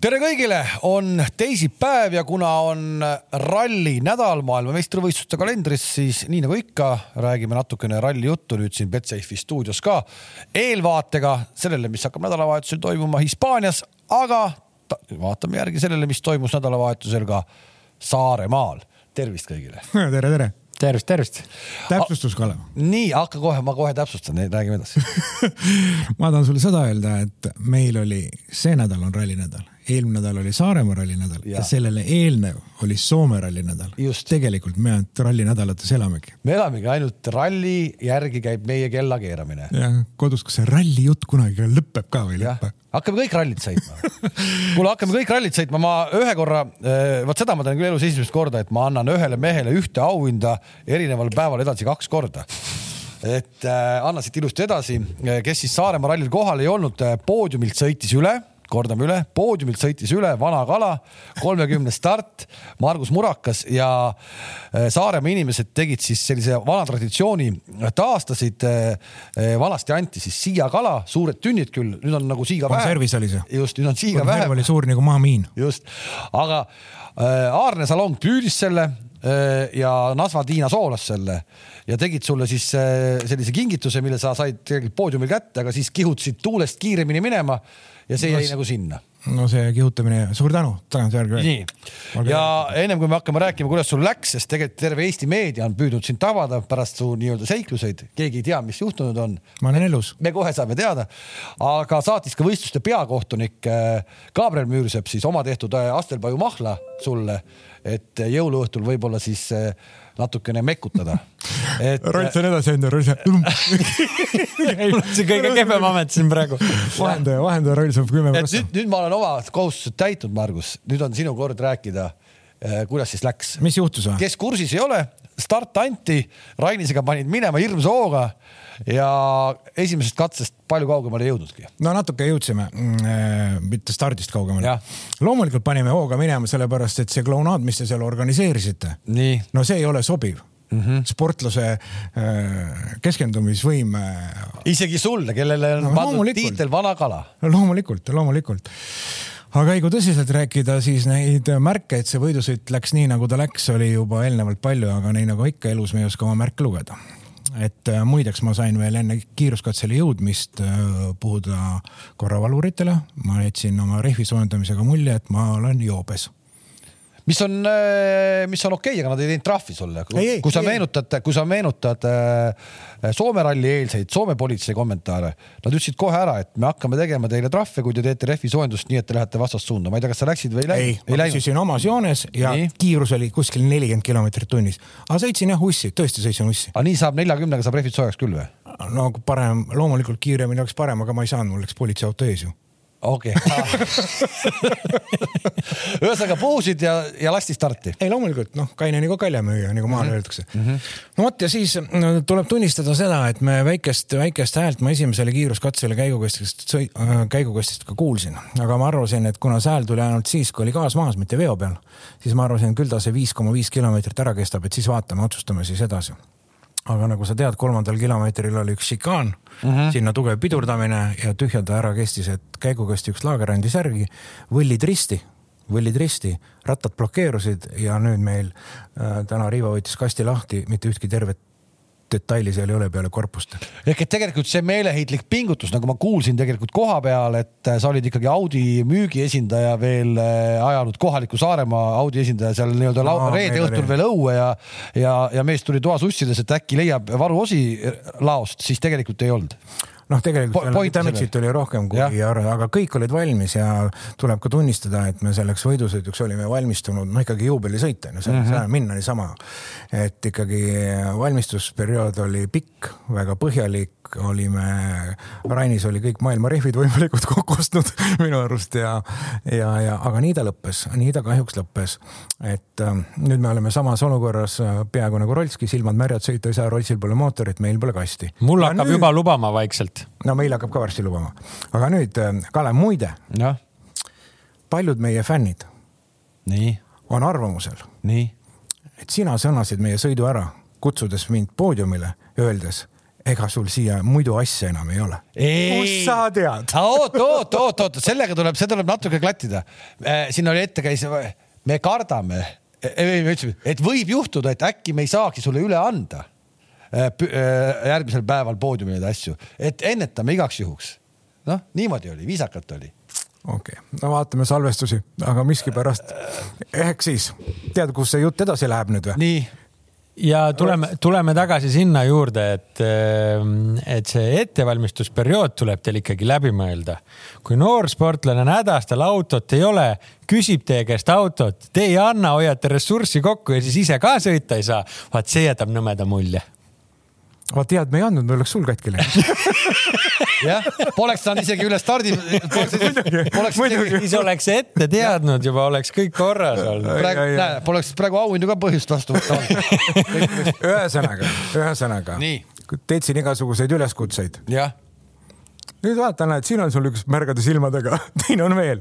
tere kõigile, on teisipäev ja kuna on ralli nädal maailmameistrivõistluste kalendris, siis nii nagu ikka, räägime natukene ralli juttu nüüd siin Betsafe'i stuudios ka eelvaatega sellele, mis hakkab nädalavahetusel toimuma Hispaanias, aga vaatame järgi sellele, mis toimus nädalavahetusel ka Saaremaal. tervist kõigile. tere, tere tervist, tervist. täpsustus, Kalev. nii, hakka kohe, ma kohe täpsustan, räägime edasi ma tahan sulle seda öelda, et meil oli, see nädal on rallinädal eelmine nädal oli Saaremaa ralli nädal ja. ja sellele eelnev oli Soome ralli nädal. tegelikult me ainult rallinädalates elamegi. me elamegi ainult ralli järgi käib meie kella keeramine. jah, kodus, kas see ralli jutt kunagi lõpeb ka või ei lõpe? hakkame kõik rallit sõitma kuule, hakkame kõik rallit sõitma, ma ühe korra, eh, vot seda ma teen küll elus esimest korda, et ma annan ühele mehele ühte auhinda erineval päeval edasi kaks korda et äh, anna siit ilusti edasi, kes siis Saaremaa rallil kohal ei olnud, poodiumilt sõitis üle kordame üle, poodiumilt sõitis üle Vana Kala, kolmekümne start, Margus Murakas ja äh, Saaremaa inimesed tegid siis sellise vana traditsiooni, taastasid. Äh, vanasti anti siis siiakala, suured tünnid küll, nüüd on nagu siiga vähem. konservis oli see. just, nüüd on siiga vähem. oli suur nagu maamiin. just, aga äh, Aarne Salong püüdis selle ja Nasva Tiina soolas selle ja tegid sulle siis sellise kingituse, mille sa said tegelikult poodiumil kätte, aga siis kihutasid tuulest kiiremini minema ja see no, jäi nagu sinna no see kihutamine, suur tänu tagantjärgi. nii, ja ennem kui me hakkame rääkima, kuidas sul läks, sest tegelikult terve Eesti meedia on püüdnud sind tabada pärast su nii-öelda seikluseid, keegi ei tea, mis juhtunud on. ma olen elus. me kohe saame teada, aga saatis ka võistluste peakohtunik äh, Gabriel Müürsepp siis oma tehtud äh, Astelpaju mahla sulle, et jõuluõhtul võib-olla siis äh, natukene mekutada et.... Rolls on edasi enda Rolls on see kõige kehvem amet siin praegu. vahendaja, vahendaja roll saab kümme prossa. nüüd, nüüd ma olen oma kohustused täitnud, Margus, nüüd on sinu kord rääkida, eh, kuidas siis läks. mis juhtus või? kes kursis ei ole, start anti, Rainisega panid minema hirmsa hooga ja esimesest katsest palju kaugemale ei jõudnudki. no natuke jõudsime, mm, äh, mitte stardist kaugemale. loomulikult panime hooga minema, sellepärast et see klounaad, mis te seal organiseerisite, no see ei ole sobiv mm -hmm. sportlase äh, keskendumisvõime. isegi sulle, kellele on no, pandud tiitel vana kala. no loomulikult, loomulikult aga ei, kui tõsiselt rääkida, siis neid märke, et see võidusõit läks nii, nagu ta läks, oli juba eelnevalt palju, aga nii nagu ikka elus me ei oska oma märke lugeda et äh, muideks ma sain veel enne kiiruskatsele jõudmist äh, puhuda korravaluritele, ma jätsin oma rehvi soojendamisega mulje, et ma olen joobes mis on, äh, mis on okei okay,, aga nad ei teinud trahvi sulle. kui sa meenutad, kui sa meenutad äh, Soome ralli eelseid Soome politsei kommentaare, nad ütlesid kohe ära, et me hakkame tegema teile trahve, kui te teete rehvi soojendust nii, et te lähete vastassuunda. ma ei tea, kas sa läksid või ei läinud? ei, ma püsisin omas joones ja nii. kiirus oli kuskil nelikümmend kilomeetrit tunnis. aga sõitsin jah ussi, tõesti sõitsin ussi. aga nii saab neljakümnega saab rehvid soojaks küll või? no parem, loomulikult kiiremini oleks parem, aga ma ei saanud, mul läks politseiauto ees ju okei okay. ühesõnaga puhusid ja, ja lasti starti. ei, loomulikult noh, kaine nagu kaljamüüja, nagu maal mm -hmm. öeldakse mm. -hmm. no vot ja siis no, tuleb tunnistada seda, et me väikest, väikest häält ma esimesele kiiruskatsele käigukastist, äh, käigukastist ka kuulsin, aga ma arvasin, et kuna see hääl tuli ainult siis, kui oli gaas maas, mitte veo peal, siis ma arvasin, küll ta see viis koma viis kilomeetrit ära kestab, et siis vaatame, otsustame siis edasi aga nagu sa tead, kolmandal kilomeetril oli üks šikaan mm, -hmm. sinna tugev pidurdamine ja tühja ta ära kestis, et käigukasti üks laager andis järgi, võllid risti, võllid risti, rattad blokeerusid ja nüüd meil äh, täna Riivo võttis kasti lahti, mitte ühtki tervet detaili seal ei ole peale korpust. ehk et tegelikult see meeleheitlik pingutus, nagu ma kuulsin tegelikult koha peal, et sa olid ikkagi Audi müügiesindaja veel äh, ajanud kohaliku Saaremaa Audi esindaja seal nii-öelda no, reede õhtul veel õue ja, ja, ja mees tuli toas ussides, et äkki leiab varuosi laost, siis tegelikult ei olnud noh, tegelikult po damage'it oli rohkem kui aga kõik olid valmis ja tuleb ka tunnistada, et me selleks võidusõiduks olime valmistunud, no ikkagi juubelisõit on ju, see mm -hmm. minna niisama. et ikkagi valmistusperiood oli pikk, väga põhjalik, olime, Rainis oli kõik maailma rehvid võimalikult kokku ostnud minu arust ja, ja, ja aga nii ta lõppes, nii ta kahjuks lõppes. et äh, nüüd me oleme samas olukorras äh, peaaegu nagu Rolski, silmad märjad, sõita ei saa, Rolsil pole mootorit, meil pole kasti. mul ja hakkab nüüd... juba lubama vaikselt. no meil hakkab ka varsti lubama, aga nüüd äh, Kalev, muide. paljud meie fännid nii. on arvamusel, nii. et sina sõnasid meie sõidu ära, kutsudes mind poodiumile, öeldes ega sul siia muidu asja enam ei ole. kust sa tead? oot, oot, oot, oot, sellega tuleb, see tuleb natuke klattida. siin oli ette käis, me kardame, me ütlesime, et võib juhtuda, et äkki me ei saagi sulle üle anda järgmisel päeval poodiumil neid asju, et ennetame igaks juhuks. noh, niimoodi oli, viisakalt oli okei okay., no vaatame salvestusi, aga miskipärast ehk siis tead, kus see jutt edasi läheb nüüd või? nii ja tuleme, tuleme tagasi sinna juurde, et, ehm, et see ettevalmistusperiood tuleb teil ikkagi läbi mõelda. kui noor sportlane on hädas, tal autot ei ole, küsib teie käest autot, te ei anna, hoiate ressurssi kokku ja siis ise ka sõita ei saa. vaat see jätab nõmeda mulje vaat tead, me ei andnud, me oleks sul katki läinud jah, poleks saanud isegi üle stardi. poleks isegi. siis oleks ette teadnud juba, oleks kõik korras olnud. praegu, näe, poleks praegu auhindu ka põhjust vastu võtta olnud. ühesõnaga, ühesõnaga, teed siin igasuguseid üleskutseid. jah nüüd vaata, näed, siin on sul üks märgade silmadega, teine on veel.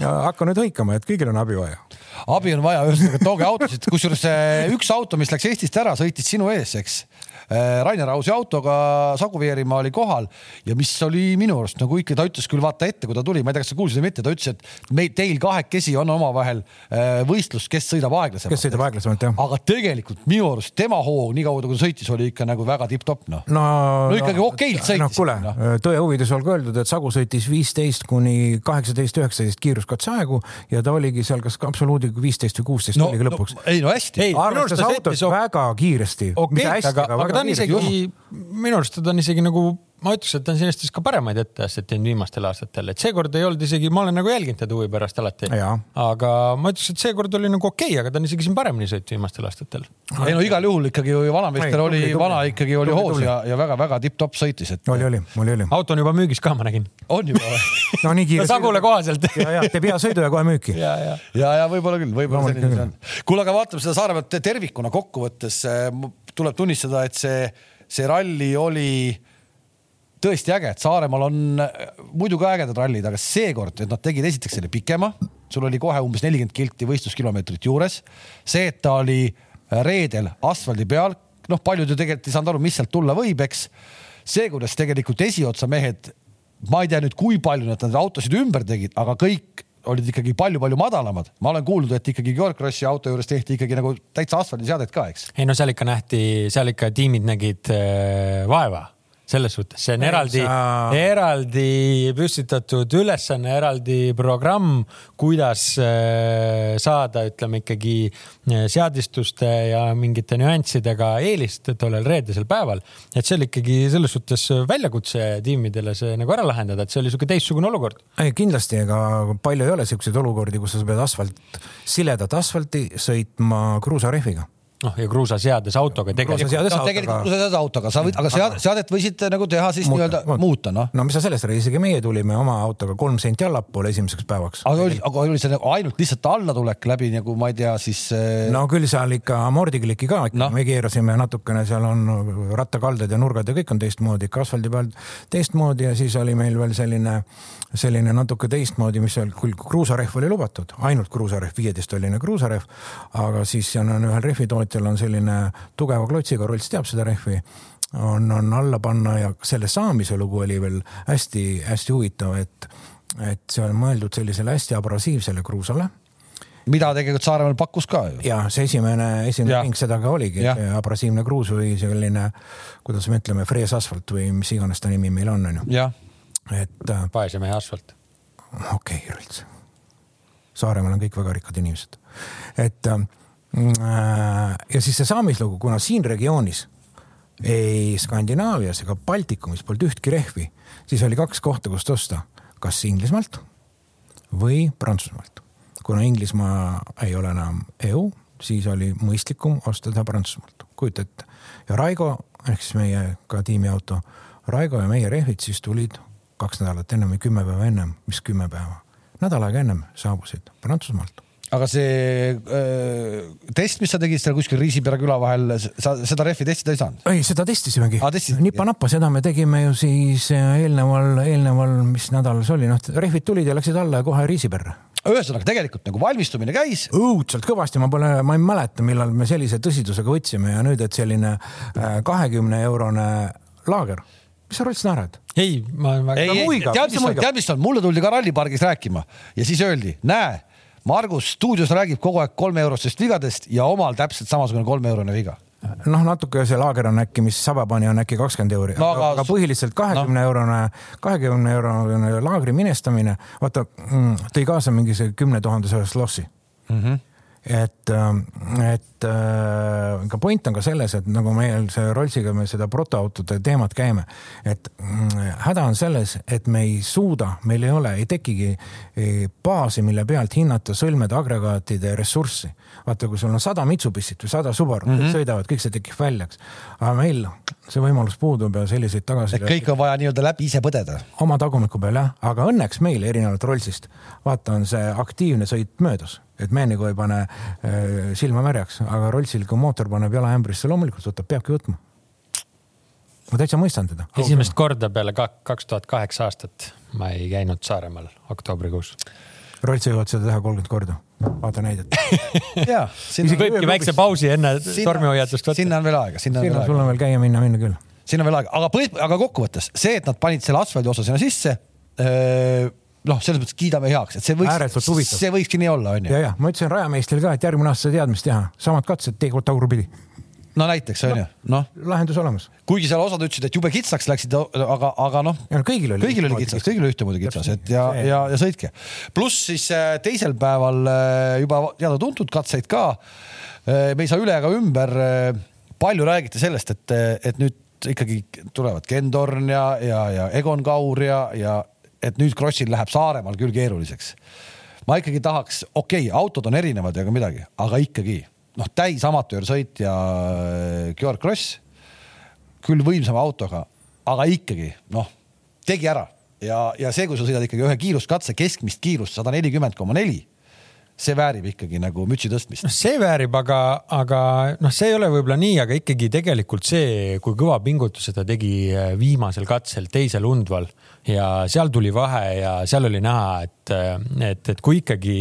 hakka nüüd hõikama, et kõigil on abi vaja. abi on vaja, ühesõnaga tooge autosid, kusjuures üks auto, mis läks Eestist ära, sõitis sinu ees, eks Rainer Ausi autoga Sagu Veerimaa oli kohal ja mis oli minu arust nagu ikka, ta ütles küll vaata ette, kui ta tuli, ma ei tea, kas sa kuulsid või mitte, ta ütles, et meil, teil kahekesi on omavahel äh, võistlus, kes sõidab aeglasemalt. kes sõidab aeglasemalt, jah. aga tegelikult minu arust tema hoog, nii kaua kui ta sõitis, oli ikka nagu väga tipp-topp, noh. no, no ikkagi okeilt sõitis. noh, kuule no., tõe huvides olgu öeldud, et Sagu sõitis viisteist kuni kaheksateist, üheksateist kiiruskatseaegu ja ta oligi seal kas absoluudiga viisteist või kuusteist no, oligi lõpuks no,. ei no hästi. arvestas autos väga kiiresti. okay,, aga, aga ta on isegi minu arust ta on isegi nagu ma ütleks, et ta on sellest ka paremaid etteasteid teinud viimastel aastatel, et seekord ei olnud isegi, ma olen nagu jälginud teda huvi pärast alati. aga ma ütleks, et seekord oli nagu okei okay,, aga ta on isegi siin paremini sõitnud viimastel aastatel. ei no igal juhul ikkagi vanameister oli, vana ikkagi oli hoos ja, ja väga-väga tipp-topp sõitis, et. oli, oli, oli, oli. auto on juba müügis ka, ma nägin. on juba või? no nii kiire. Sagule kohaselt. ja, ja teeb hea sõidu ja kohe müüki. ja, ja, ja, ja võib-olla küll, võib-olla selline see on. kuule, aga vaatame seda Saaremaad tervikuna kokkuvõttes tuleb tunnistada, et see see ralli oli tõesti äge, et Saaremaal on muidu ka ägedad rallid, aga seekord, et nad tegid esiteks selle pikema, sul oli kohe umbes nelikümmend kilti võistluskilomeetrit juures. see, et ta oli reedel asfaldi peal, noh, paljud ju tegelikult ei saanud aru, mis sealt tulla võib, eks. see, kuidas tegelikult esiotsa mehed, ma ei tea nüüd, kui palju nad neid autosid ümber tegid, aga kõik olid ikkagi palju-palju madalamad. ma olen kuulnud, et ikkagi Georg Krossi auto juures tehti ikkagi nagu täitsa asfaldiseadet ka, eks. ei no seal ikka nähti, seal ikka tiimid nägid äh, vaeva selles suhtes, see on eraldi eraldi püstitatud ülesanne, eraldi programm, kuidas äh, saada, ütleme ikkagi äh, seadistuste ja mingite nüanssidega eelist tollel reedesel päeval. et see oli ikkagi selles suhtes väljakutse tiimidele see nagu ära lahendada, et see oli niisugune teistsugune olukord. ei kindlasti, ega palju ei ole siukseid olukordi, kus sa pead asfalt, siledat asfalti sõitma kruusarehviga noh, ja kruusaseades autoga tegelikult. No, tegelikult kruusaseades autoga, sa võid, aga sead, seadet võisid nagu teha siis nii-öelda muuta, noh. no mis sa sellest räägid, isegi meie tulime oma autoga kolm senti allapoole esimeseks päevaks. aga oli, aga oli see nagu ainult lihtsalt allatulek läbi nagu ma ei tea, siis. Äh, no küll seal ikka amordikliki ka ikka no., me keerasime natukene, seal on rattakalded ja nurgad ja kõik on teistmoodi, ikka asfaldi peal teistmoodi ja siis oli meil veel selline, selline natuke teistmoodi, mis seal, küll kruusarehv oli lubatud, ainult kruusarehv, viieteisttolline kruusarehv, aga siis on ühel rehvitootjal ettevõtjal on selline tugeva klotsiga, Rolls teab seda rehvi, on, on alla panna ja selle saamise lugu oli veel hästi-hästi huvitav, et, et see on mõeldud sellisele hästi abrasiivsele kruusale mida tegelikult Saaremaal pakkus ka ju. ja see esimene, esimene ring seda ka oligi, see abrasiivne kruus või selline, kuidas me ütleme, freesasfalt või mis iganes ta nimi meil on, onju. et. Äh, vaese mehe asfalt. okei okay,, Rolls. Saaremaal on kõik väga rikkad inimesed, et Äh, ja siis see saamislugu, kuna siin regioonis ei Skandinaavias ega Baltikumis polnud ühtki rehvi, siis oli kaks kohta, kust osta, kas Inglismaalt või Prantsusmaalt. kuna Inglismaa ei ole enam EU, siis oli mõistlikum osta ta Prantsusmaalt, kujuta ette. ja Raigo ehk siis meie ka tiimiauto, Raigo ja meie rehvid siis tulid kaks nädalat ennem või kümme päeva ennem, mis kümme päeva, nädal aega ennem saabusid Prantsusmaalt aga see öö, test, mis sa tegid seal kuskil Riisipere küla vahel, sa seda rehvi testida ei saanud? ei, seda testisimegi ah,. nipa-napa, seda me tegime ju siis eelneval, eelneval, mis nädal see oli, noh, rehvid tulid ja läksid alla ja kohe Riisiperre ühesõnaga tegelikult nagu valmistumine käis. õudselt kõvasti, ma pole, ma ei mäleta, millal me sellise tõsidusega võtsime ja nüüd, et selline kahekümne eurone laager, mis sa Rolls naerad? ei, ma tead, mis on, tead, mis on, mulle tuldi ka rallipargis rääkima ja siis öeldi, näe, Margus stuudios räägib kogu aeg kolmeeurostest vigadest ja omal täpselt samasugune kolmeeurone viga. noh, natuke see laager on äkki, mis saba pani, on äkki kakskümmend euri No aga- aga, põhiliselt kahekümne no. eurone, kahekümne eurone laagri minestamine, vaata mm, tõi kaasa mingi see kümne tuhandese lossi mm. -hmm et, et äh, ka point on ka selles, et nagu meil see Rollsiga me seda protoautode teemat käime, et mm, häda on selles, et me ei suuda, meil ei ole, ei tekigi eh, baasi, mille pealt hinnata sõlmede agregaatide ressurssi. vaata, kui sul on sada Mitsubishit või sada Subaru mm, -hmm. sõidavad, kõik see tekib välja, eks. aga meil see võimalus puudub ja selliseid tagasi et kõik on vaja nii-öelda läbi ise põdeda. oma tagumiku peal jah, aga õnneks meil erinevalt Rollsist, vaata, on see aktiivne sõit möödas, et me nagu ei pane äh, silma märjaks, aga Rollsil, kui mootor paneb jala ämbrisse, loomulikult võtab, peabki võtma. ma täitsa mõistan teda. esimest korda peale kaks tuhat kaheksa aastat ma ei käinud Saaremaal oktoobrikuus. Rolls jõuavad seda teha kolmkümmend korda, vaata näidet. ja, sinna, võibki väikse pausi enne tormihoiatust võtta. sinna on veel aega, sinna on veel sinna sul aega, on veel käia minna, minna küll. sinna on veel aega, aga põhi, aga kokkuvõttes see, et nad panid selle asfaldi osa sinna sisse. noh, selles mõttes kiidame heaks, et see võiks see võikski nii olla, onju. ja, ja ma ütlesin rajameistrile ka, et järgmine aasta sa tead, mis teha, samad katsed tee tagurpidi, no näiteks onju, noh, lahendus olemas. kuigi seal osad ütlesid, et jube kitsaks läksid, aga, aga noh, no kõigil oli. kõigil oli kitsas, kõigil oli ühtemoodi kitsas, et ja, ja, ja sõitke. pluss siis äh, teisel päeval äh, juba teada-tuntud katseid ka. me ei saa üle ega ümber. palju räägiti sellest, et, et nüüd ikkagi tulevad Ken Torn ja, ja, ja Egon Kaur ja, ja et nüüd Krossil läheb Saaremaal küll keeruliseks. ma ikkagi tahaks, okei okay,, autod on erinevad ja ka midagi, aga ikkagi noh, täis amatöörsõitja äh, Georg Kross küll võimsama autoga, aga ikkagi noh, tegi ära ja, ja see, kui sa sõidad ikkagi ühe kiiruskatse keskmist kiirust sada nelikümmend koma neli, see väärib ikkagi nagu mütsi tõstmist. noh, see väärib, aga, aga noh, see ei ole võib-olla nii, aga ikkagi tegelikult see, kui kõva pingutuse ta tegi äh, viimasel katsel teisel Undval ja seal tuli vahe ja seal oli näha, et, et, et kui ikkagi,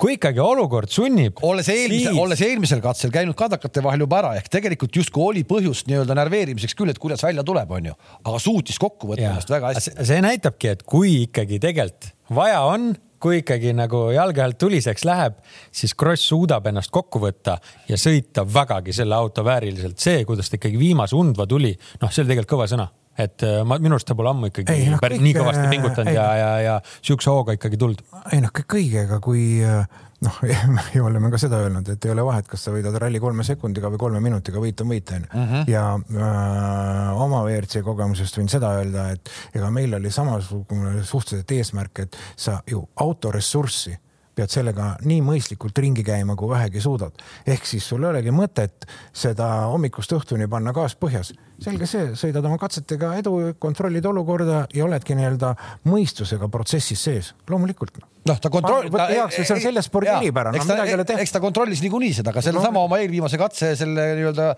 kui ikkagi olukord sunnib. olles eelmisel, olles eelmisel katsel käinud kadakate vahel juba ära ehk tegelikult justkui oli põhjust nii-öelda närveerimiseks küll, et kuidas välja tuleb, onju, aga suutis kokku võtta ennast väga hästi. see näitabki, et kui ikkagi tegelikult vaja on, kui ikkagi nagu jalge alt tuliseks läheb, siis Kross suudab ennast kokku võtta ja sõita vägagi selle auto vääriliselt. see, kuidas ta ikkagi viimase undva tuli, noh, see oli tegelikult kõva sõna, et äh, ma minu arust ta pole ammu ikkagi Ei, noh, no, kõik, nii kõvasti äh, pingutanud ei, ja, ja, ja siukse hooga ikkagi tulnud. ei noh, kõigega, kui noh, me oleme ka seda öelnud, et ei ole vahet, kas sa võidad ralli kolme sekundiga või kolme minutiga, võit on võit, onju. ja äh, oma WRC kogemusest võin seda öelda, et ega meil oli samasugune suhteliselt eesmärk, et sa ju autoressurssi pead sellega nii mõistlikult ringi käima, kui vähegi suudad. ehk siis sul ei olegi mõtet seda hommikust õhtuni panna gaas põhjas. selge see, sõidad oma katsetega edu, kontrollid olukorda ja oledki nii-öelda mõistusega protsessis sees, loomulikult. noh, ta kontroll-. Heaks, see on selle spordi eripära, no eks ta, midagi ei ole teha. eks ta kontrollis niikuinii seda, aga sellesama oma eelviimase katse selle nii-öelda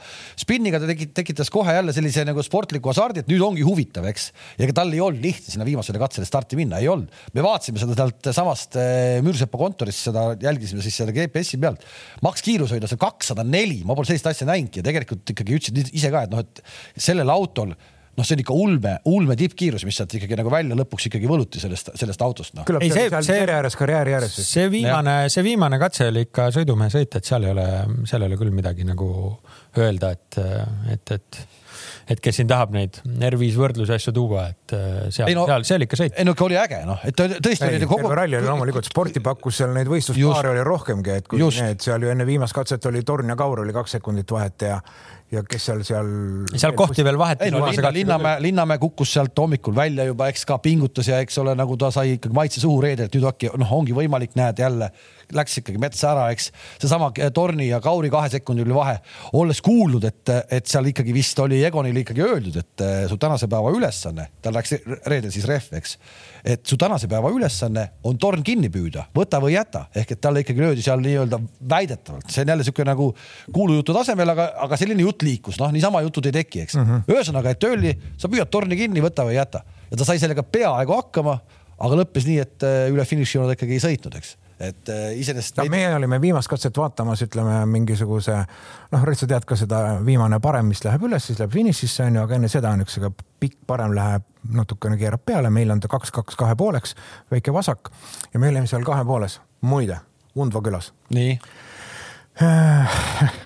spinniga ta tegi, tekitas kohe jälle sellise nagu sportliku hasardi, et nüüd ongi huvitav, eks. ja ega tal ei olnud lihtne sinna viimasele katsele starti minna, ei olnud. me vaatasime seda sealt samast eh, Müürsepa kontorist, seda jälgisime siis selle GPS-i pealt. maks kiirus oli tal seal kakssada neli, ma pole sellist asja näinudki ja tegelikult ikkagi ütlesid ise ka, et noh, et sellel autol noh, see on ikka ulme, ulme tippkiirus, mis sealt ikkagi nagu välja lõpuks ikkagi võluti sellest, sellest autost noh. küllap Ei, see seal mere ääres, karjääri ääres. see viimane, see viimane katse oli ikka sõidumehe sõit, et seal ei ole, seal ei ole küll midagi nagu öelda, et, et, et, et kes siin tahab neid R5 võrdluse asju tuua, et äh, seal Ei no-, seal, see oli ikka sõit. ei no oli äge noh, et tõesti ei, oli kogu terve ralli oli loomulikult, sporti pakkus seal neid võistluspaare oli rohkemgi, et kui Just. need seal ju enne viimast katset oli Torn ja Kaur oli kaks sekundit vahet ja, ja kes seal, seal. seal kohti veel vahet ei no linna, Linnamäe, Linnamäe kukkus sealt hommikul välja juba, eks ka pingutas ja eks ole, nagu ta sai ikkagi maitse suhu reedelt, nüüd äkki noh, ongi võimalik, näed jälle läks ikkagi metsa ära, eks. Seesama Torni ja Kauri kahesekundiline vahe, olles kuulnud, et, et seal ikkagi vist oli Egonile ikkagi öeldud, et eh, su tänase päeva ülesanne, tal läks reedel siis rehv, eks, et su tänase päeva ülesanne on torn kinni püüda, võta või jäta, ehk et talle ikkagi löödi seal nii-öelda väidetavalt, see on jälle sihuke nagu kuulujutu tasemel, aga, aga selline jutt liikus, noh, niisama jutud ei teki, eks. Mm -hmm.. ühesõnaga, et öeldi, sa püüad torni kinni, võta või jäta. Ja ta sai sellega peaaegu hakkama, aga lõppes nii, et äh, üle finišijoone ta ikkagi ei sõitnud, eks et äh, iseenesest no, meie olime viimast katset vaatamas, ütleme mingisuguse noh, sa tead ka seda viimane parem, mis läheb üles, siis läheb finišisse onju, aga enne seda on üks pikk parem läheb natukene keerab peale, meil on ta kaks, kaks kahe pooleks, väike vasak ja me olime seal kahe pooles, muide, Undva külas. nii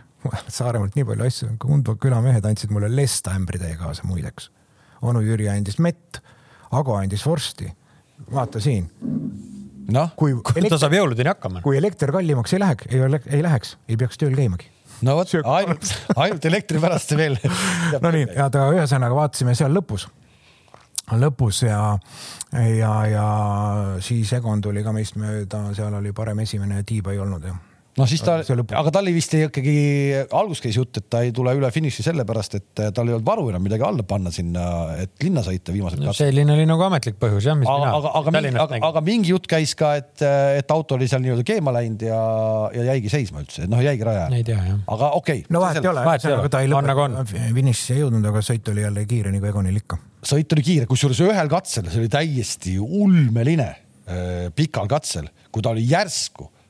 Saaremaalt nii palju asju, Undva küla mehed andsid mulle lesta ämbritäie kaasa muideks. onu Jüri andis mett, Ago andis vorsti. vaata siin noh, kui ta saab jõuludeni hakkama. kui elekter kallimaks ei läheks, ei ole, ei läheks, ei peaks tööl käimagi. no vot, ainult, ainult elektri pärast veel Nonii, ja ta ühesõnaga vaatasime seal lõpus, lõpus ja, ja, ja siis Egon tuli ka meist mööda, seal oli parem esimene ja Tiiba ei olnud ju noh, siis ta, aga tal vist ikkagi, algus käis jutt, et ta ei tule üle finiši sellepärast, et tal ei olnud varu enam midagi alla panna sinna, et linna sõita viimased no, selline oli nagu ametlik põhjus jah, mis aga, mina aga, aga, mingi, aga, aga mingi jutt käis ka, et, et auto oli seal nii-öelda keema läinud ja, ja jäigi seisma üldse, noh, jäigi rajale. ei tea jah. aga okei okay,. no vahet ei ole, ta ei lõpetanud, finišisse ei jõudnud, aga sõit oli jälle kiire nagu Egonil ikka. sõit oli kiire, kusjuures ühel katsel, see oli täiesti ulmeline äh, pikal katsel, kui ta oli järsku Äh,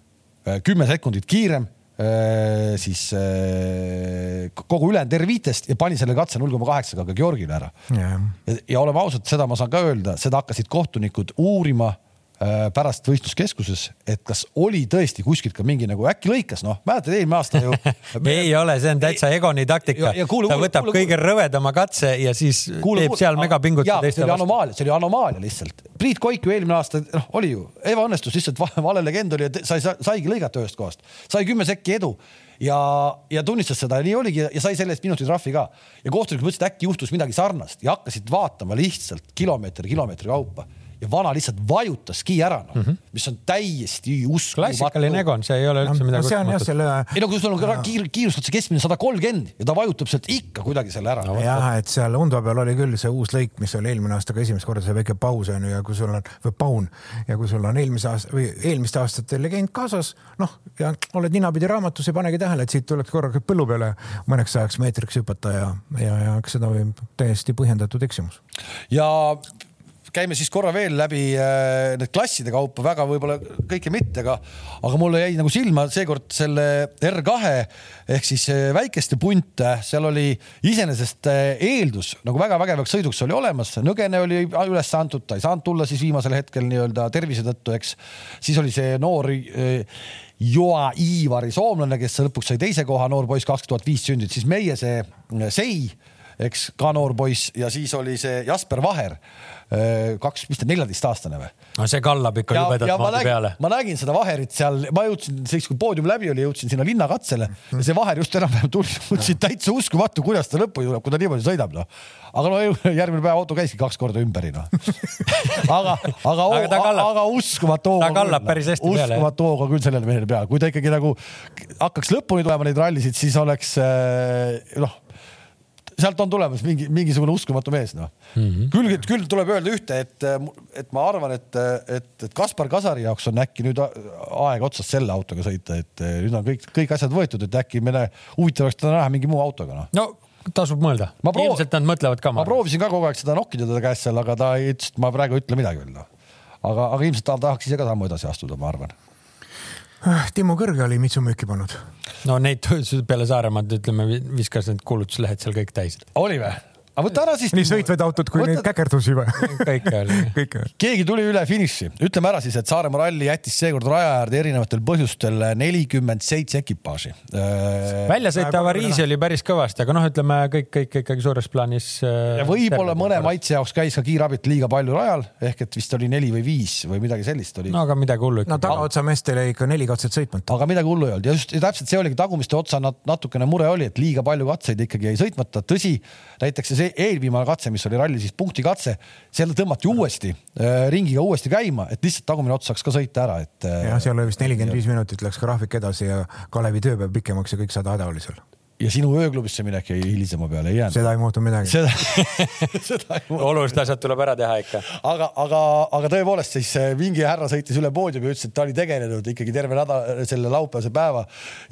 kümme sekundit kiirem äh, siis äh, kogu ülejäänud tervitest ja pani selle katse null koma kaheksaga ka Georgile ära. Yeah.. ja, oleme ausad, seda ma saan ka öelda, seda hakkasid kohtunikud uurima Äh, pärast võistluskeskuses, et kas oli tõesti kuskilt ka mingi nagu äkki lõikas, noh, mäletad eelmine aasta ju ei ole, see on täitsa Egoni taktika. ta võtab kuulu, kõige rõvedama katse ja siis kuulu, teeb seal megapingutuse teiste vastu. anomaalia, see oli anomaalia lihtsalt. Priit Koik ju eelmine aasta, noh, oli ju ebaõnnestus, lihtsalt vale legend oli, et sai, saigi lõigata ühest kohast, sai kümme sekki edu ja, ja tunnistas seda ja nii oligi ja sai selle eest minuti trahvi ka. ja kohtunikud mõtlesid, et äkki juhtus midagi sarnast ja hakkasid vaatama lihtsalt kilomeeter kilomeetri kaupa ja vana lihtsalt vajutas ski ära no, mm, -hmm. mis on täiesti uskumatu. klassikaline Egon, see ei ole üldse midagi. see on jah selle. ei no kui sul on kiir, kiiruskatse keskmine sada kolmkümmend ja ta vajutab sealt ikka kuidagi selle ära no,. jah, et seal Undva peal oli küll see uus lõik, mis oli eelmine aasta ka esimest korda see väike paus on ju ja kui sul on või paun ja kui sul on eelmise aasta või eelmiste aastate legend kaasas, noh ja oled ninapidi raamatus, ei panegi tähele, et siit tuleks korraga põllu peale mõneks sajaks meetriks hüpata ja, ja, ja eks seda võib täiesti põhjendatud eksimus. ja käime siis korra veel läbi äh, need klasside kaupa, väga võib-olla kõike mitte, aga, aga mulle jäi nagu silma seekord selle R2 ehk siis äh, väikeste punt, seal oli iseenesest äh, eeldus nagu väga vägevaks sõiduks oli olemas, Nõgene oli üles antud, ta ei saanud tulla siis viimasel hetkel nii-öelda tervise tõttu, eks. siis oli see noor Joa Iivari soomlane, kes lõpuks sai teise koha, noor poiss, kaks tuhat viis sündinud, siis meie see Sei eks ka noor poiss. Ja siis oli see Jasper Vaher kaks, mis ta neljateistaastane või? no see kallab ikka jubedat maade peale. ma nägin seda Vaherit seal, ma jõudsin, siis kui poodium läbi oli, jõudsin sinna linnakatsele ja see Vaher just enam-vähem tuli, mõtlesin täitsa uskumatu, kuidas ta lõpuni tuleb, kui ta niimoodi sõidab, noh. aga no järgmine päev auto käiski kaks korda ümberi, noh. aga, aga, aga, aga, uskumatu hooga. ta kallab päris hästi peale. uskumatu hooga küll sellele mehele peale, kui ta ikkagi nagu hakkaks lõpuni tulema neid rallisid, siis oleks äh, noh sealt on tulemas mingi, mingisugune uskumatu mees, noh mm -hmm.. küll, küll tuleb öelda ühte, et, et ma arvan, et, et, et Kaspar Kasari jaoks on äkki nüüd aeg otsas selle autoga sõita, et nüüd on kõik, kõik asjad võetud, et äkki meile huvitav oleks teda näha mingi muu autoga, noh. no tasub mõelda. ilmselt nad mõtlevad ka. ma proovisin ka kogu aeg seda nokkida teda käest seal, aga ta ütles, et ma praegu ei ütle midagi veel, noh. aga, aga ilmselt ta tahaks ise ka sammu edasi astuda, ma arvan Timo Kõrge oli mitsu müüki pannud. no neid peale Saaremaad ütleme, viskas need kuulutuslehed seal kõik täis. oli või? Aga võta ära siis. nii sõitvaid autod kui võta... neid käkerdusi või? kõike oli. kõike. keegi tuli üle finiši, ütleme ära siis, et Saaremaa ralli jättis seekord raja äärde erinevatel põhjustel nelikümmend seitse ekipaaži. Äh, väljasõita avariisi oli päris kõvasti, aga noh, ütleme kõik, kõik ikkagi suures plaanis. Äh, võib-olla mõne maitse jaoks käis ka kiirabit liiga palju rajal ehk et vist oli neli või viis või midagi sellist oli. no aga midagi hullu ikka. no tagaotsa meestel jäi ikka neli katset sõitmata. aga midagi hullu ei olnud ja just ja täpselt see oligi tagumiste otsa natukene mure oli, et liiga palju katseid ikkagi jäi sõitmata. tõsi, näiteks see eelviimane katse katse, mis oli ralli siis punktikatse, selle tõmmati uuesti äh, ringiga uuesti käima, et lihtsalt tagumine ots saaks ka sõita ära, et. Äh, jah, seal oli vist nelikümmend viis minutit läks graafik edasi ja Kalevi töö peab pikemaks ja kõik sada häda oli seal ja sinu ööklubisse minek jäi hilisema peale ei jäänud. seda ei muutu midagi. seda, seda ei muutu. olulised asjad tuleb ära teha ikka. aga, aga, aga tõepoolest siis mingi härra sõitis üle poodiumi ja ütles, et ta oli tegelenud ikkagi terve nädal selle laupäevase päeva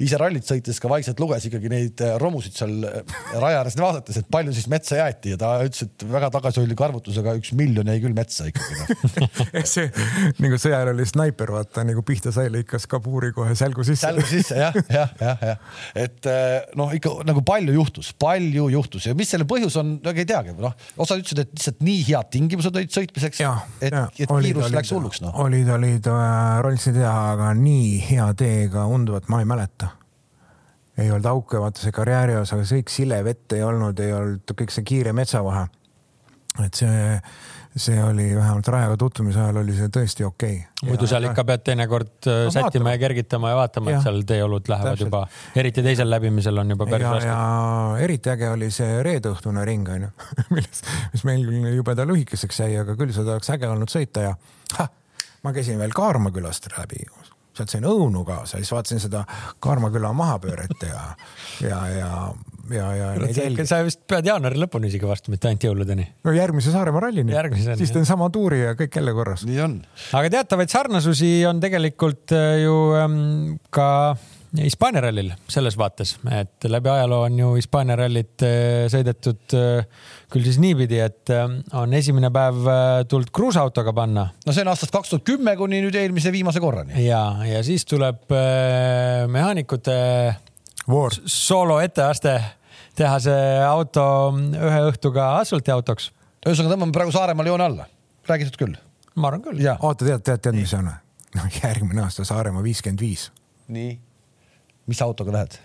ise rallit sõites ka vaikselt luges ikkagi neid äh, romusid seal äh, raja ääres vaadates, et palju siis metsa jäeti ja ta ütles, et väga tagasihoidliku arvutusega üks miljon jäi küll metsa ikkagi noh. see nagu sõjal oli snaiper, vaata nagu pihta sai, lõikas kabuuri kohe sälgu sisse. sälgu sisse jah, jah, jah, jah, et äh, noh, ikka nagu palju juhtus, palju juhtus ja mis selle põhjus on, ega ei teagi, noh, osad ütlesid, et lihtsalt nii head tingimused olid sõitmiseks, et, et kiirus läks hulluks noh. olid, olid äh, Rollsi teha, aga nii hea teega unduvat ma ei mäleta. ei olnud auke, vaata see karjääri osa, kõik sile vett ei olnud, ei olnud kõik see kiire metsavahe. et see, see oli vähemalt rajaga tutvumise ajal oli see tõesti okei okay.. muidu seal ikka pead teinekord äh, No sättima vaatame. ja kergitama ja vaatama, et seal teeolud lähevad Täpselt. juba, eriti teisel läbimisel on juba päris raske eriti äge oli see reedeõhtune ring onju, milles, mis meil jubeda lühikeseks jäi, aga küll seda oleks äge olnud sõita ja ha, ma käisin veel Kaarma külast läbi, sealt sain õunu kaasa, siis vaatasin seda Kaarma küla mahapööret ja, ja, ja, ja, ja sa vist pead jaanuari lõpuni isegi vastu, mitte ainult jõuludeni. no järgmise Saaremaa rallini, siis teen sama tuuri ja kõik jälle korras. nii on. aga teatavaid sarnasusi on tegelikult äh, ju ähm, ka Hispaania rallil selles vaates, et läbi ajaloo on ju Hispaania rallit äh, sõidetud äh, küll siis niipidi, et äh, on esimene päev tulnud kruusaautoga panna no see on aastast kaks tuhat kümme kuni nüüd eelmise viimase korrani. ja, ja siis tuleb äh, mehaanikute voor, soolo etteaste teha see auto ühe õhtuga asfaltiautoks. ühesõnaga tõmbame praegu Saaremaal joone alla, räägitud küll. ma arvan küll. ja, oota, tead, tead, tead, mis on? no järgmine aasta Saaremaa viiskümmend viis. nii. Mis autoga lähed?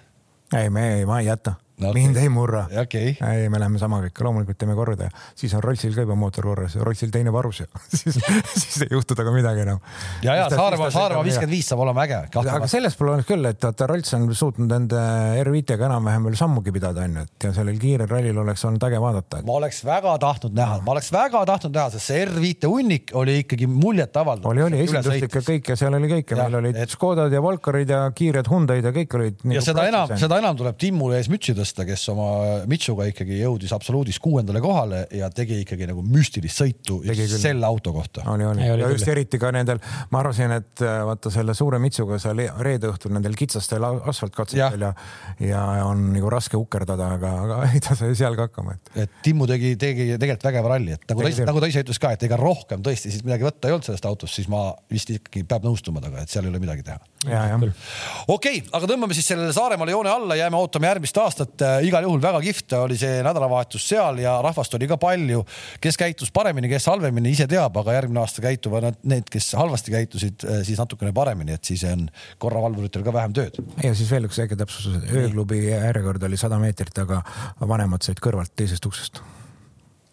ei, me ma ei jäta No okei. mind ei murra. okei, ei, me läheme sama kõike, loomulikult teeme korda ja siis on Rollsil ka juba mootor korras ja Rollsil teine varus ja siis, siis ei juhtu temaga midagi enam. ja, ja Saaremaa, Saaremaa viiskümmend viis saab olema äge. aga selles pole olnud küll, et vaata Rolls on suutnud nende R5-ga enam-vähem veel sammugi pidada, onju, et ja sellel kiirel rallil oleks olnud äge vaadata. ma oleks väga tahtnud näha, ma oleks väga tahtnud näha, sest see R5 hunnik oli ikkagi muljetavaldav. oli, oli esinduslik ja kõik ja seal oli kõik ja Jah, meil olid et- Škodad ja Volkarid ja kiired Hyundai'd ja kõik olid. nagu ja seda enam, seda enam tuleb Timmu ees mütsi tõsta, kes oma Mitsuga ikkagi jõudis absoluudis kuuendale kohale ja tegi ikkagi nagu müstilist sõitu selle auto kohta. oli, oli. Ei, oli ja just eriti ka nendel, ma arvasin, et äh, vaata selle suure mitsuga seal reede õhtul nendel kitsastel asfaltkatsetel ja, ja, ja on nagu raske ukerdada, aga, aga ei ta sai seal ka hakkama, et. Et Timmu tegi, tegi tegelikult vägeva ralli, et nagu ta ise, nagu ta ise ütles ka, et ega rohkem tõesti siis midagi võtta ei olnud sellest autost, siis ma vist ikkagi peab nõustuma temaga, et seal ei ole midagi teha. ja, okei okay,, aga tõmbame siis sellele Saaremaale joone alla, jääme ootama järgmist aastat. Igal juhul väga kihvt oli see nädalavahetus seal ja rahvast oli ka palju, kes käitus paremini, kes halvemini, ise teab, aga järgmine aasta käituvad nad, need, kes halvasti käitusid, siis natukene paremini, et siis on korravalvuritel ka vähem tööd. ja siis veel üks väike täpsustus, ööklubi järjekord oli sada meetrit, aga vanemad said kõrvalt teisest uksest.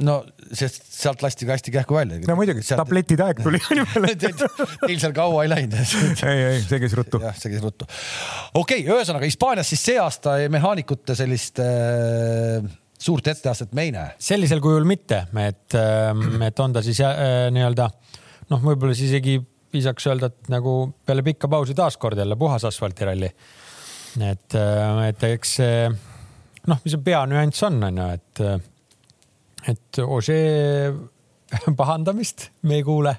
No sest sealt lasti ka hästi kähku välja. no muidugi, tabletide aeg tuli Teil seal kaua ei läinud. ei, ei, see käis ruttu. jah, see käis ruttu. okei okay,, ühesõnaga Hispaanias siis see aasta mehaanikute sellist äh, suurt etteastet me ei näe. sellisel kujul mitte, et, et on ta siis äh, nii-öelda noh, võib-olla siis isegi piisaks öelda, et nagu peale pikka pausi taaskord jälle puhas asfaltiralli. et, et eks see noh, mis see peanüanss on, on ju, et, et Ožee pahandamist me ei kuule,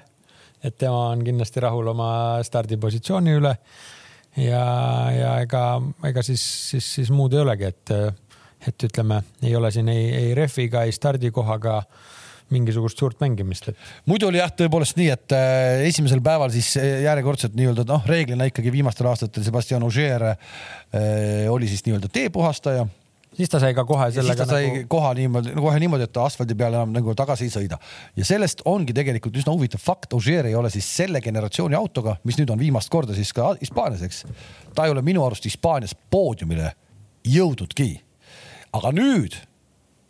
et tema on kindlasti rahul oma stardipositsiooni üle ja, ja ega, ega siis, siis, siis muud ei olegi, et, et ütleme, ei ole siin ei, ei rehviga, ei stardikohaga mingisugust suurt mängimist, et muidu oli jah, tõepoolest nii, et äh, esimesel päeval siis järjekordselt nii-öelda noh, reeglina ikkagi viimastel aastatel Sebastian Ogier äh, oli siis nii-öelda teepuhastaja. Siis ta sai ka kohe ja siis sellega ta sai nagu koha niimoodi, kohe niimoodi, et ta asfaldi peale enam nagu tagasi ei sõida ja sellest ongi tegelikult üsna huvitav fakt, Ogier ei ole siis selle generatsiooni autoga, mis nüüd on viimast korda siis ka Hispaanias, eks. ta ei ole minu arust Hispaanias poodiumile jõudnudki. aga nüüd,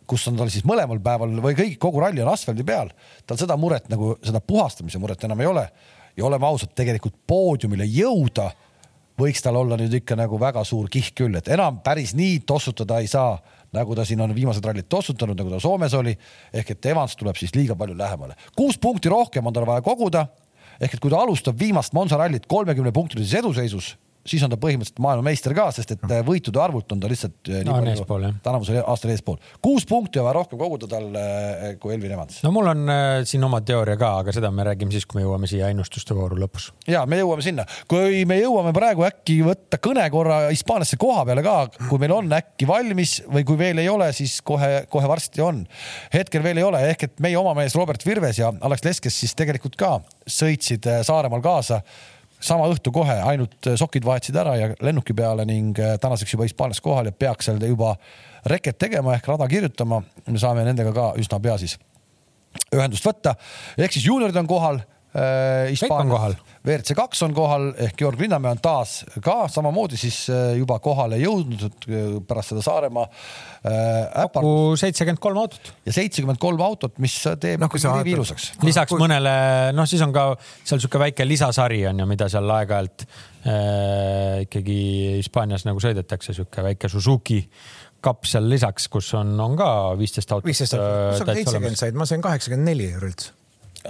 kus on tal siis mõlemal päeval või kõik, kogu ralli on asfaldi peal, tal seda muret nagu seda puhastamise muret enam ei ole ja oleme ausad, tegelikult poodiumile jõuda võiks tal olla nüüd ikka nagu väga suur kihk küll, et enam päris nii tossutada ei saa, nagu ta siin on viimased rallid tossutanud, nagu ta Soomes oli. ehk et Evans tuleb siis liiga palju lähemale. kuus punkti rohkem on tal vaja koguda. ehk et kui ta alustab viimast Monza rallit kolmekümne punktilises eduseisus, siis on ta põhimõtteliselt maailmameister ka, sest et äh, võitude arvult on ta lihtsalt äh, no, nii palju tänavusel aastal eespool. kuus punkti on vaja rohkem koguda tal kui Elvin Evans. no mul on äh, siin oma teooria ka, aga seda me räägime siis, kui me jõuame siia ennustuste vooru lõpus. ja me jõuame sinna, kui me jõuame praegu äkki võtta kõne korra Hispaaniasse koha peale ka, kui meil on äkki valmis või kui veel ei ole, siis kohe, kohe varsti on. hetkel veel ei ole, ehk et meie oma mees Robert Virves ja Alex Leskes siis tegelikult ka sõitsid Saaremaal kaasa sama õhtu kohe ainult sokid vahetasid ära ja lennuki peale ning äh, tänaseks juba Hispaanias kohal ja peaks seal juba reket tegema ehk rada kirjutama. me saame nendega ka üsna pea siis ühendust võtta. ehk siis juuniorid on kohal äh,. kohal. WRC kaks on kohal ehk Georg Linnamäe on taas ka samamoodi siis äh, juba kohale jõudnud äh, pärast seda Saaremaa äh,. kokku seitsekümmend kolm autot. ja seitsekümmend kolm autot, mis teeb no, rivi ilusaks. lisaks kui... mõnele, noh, siis on ka seal sihuke väike lisasari on ju, mida seal aeg-ajalt äh, ikkagi Hispaanias nagu sõidetakse, sihuke väike Suzuki kapp seal lisaks, kus on, on ka viisteist autot. viisteist autot, kus sa seitsekümmend said, ma sain kaheksakümmend neli üldse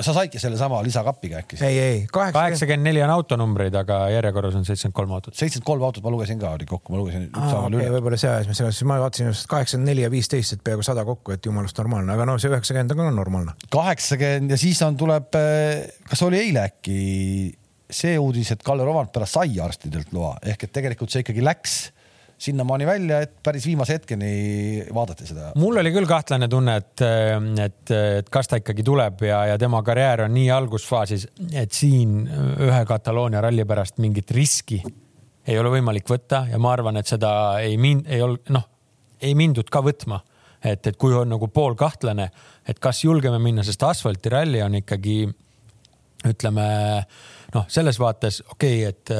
sa saidki sellesama lisakapiga äkki? ei, ei, kaheksakümmend neli on autonumbreid, aga järjekorras on seitsekümmend kolm autot. seitsekümmend kolm autot ma lugesin ka, oli kokku, ma lugesin ükshaaval okay, üle. võib-olla see ajas, siis ma vaatasin just kaheksakümmend neli ja viisteist, et peaaegu sada kokku, et jumalast normaalne, aga no see üheksakümmend on ka normaalne. kaheksakümmend ja siis on, tuleb, eh, kas oli eile äkki see uudis, et Kalle Romantpera sai arstidelt loa ehk et tegelikult see ikkagi läks sinnamaani välja, et päris viimase hetkeni vaadati seda. mul oli küll kahtlane tunne, et, et, et kas ta ikkagi tuleb ja, ja tema karjäär on nii algusfaasis, et siin ühe Kataloonia ralli pärast mingit riski ei ole võimalik võtta ja ma arvan, et seda ei mind, ei olnud, noh, ei mindud ka võtma. et, et kui on nagu poolkahtlane, et kas julgeme minna, sest asfaltiralli on ikkagi ütleme noh, selles vaates okei okay,, et,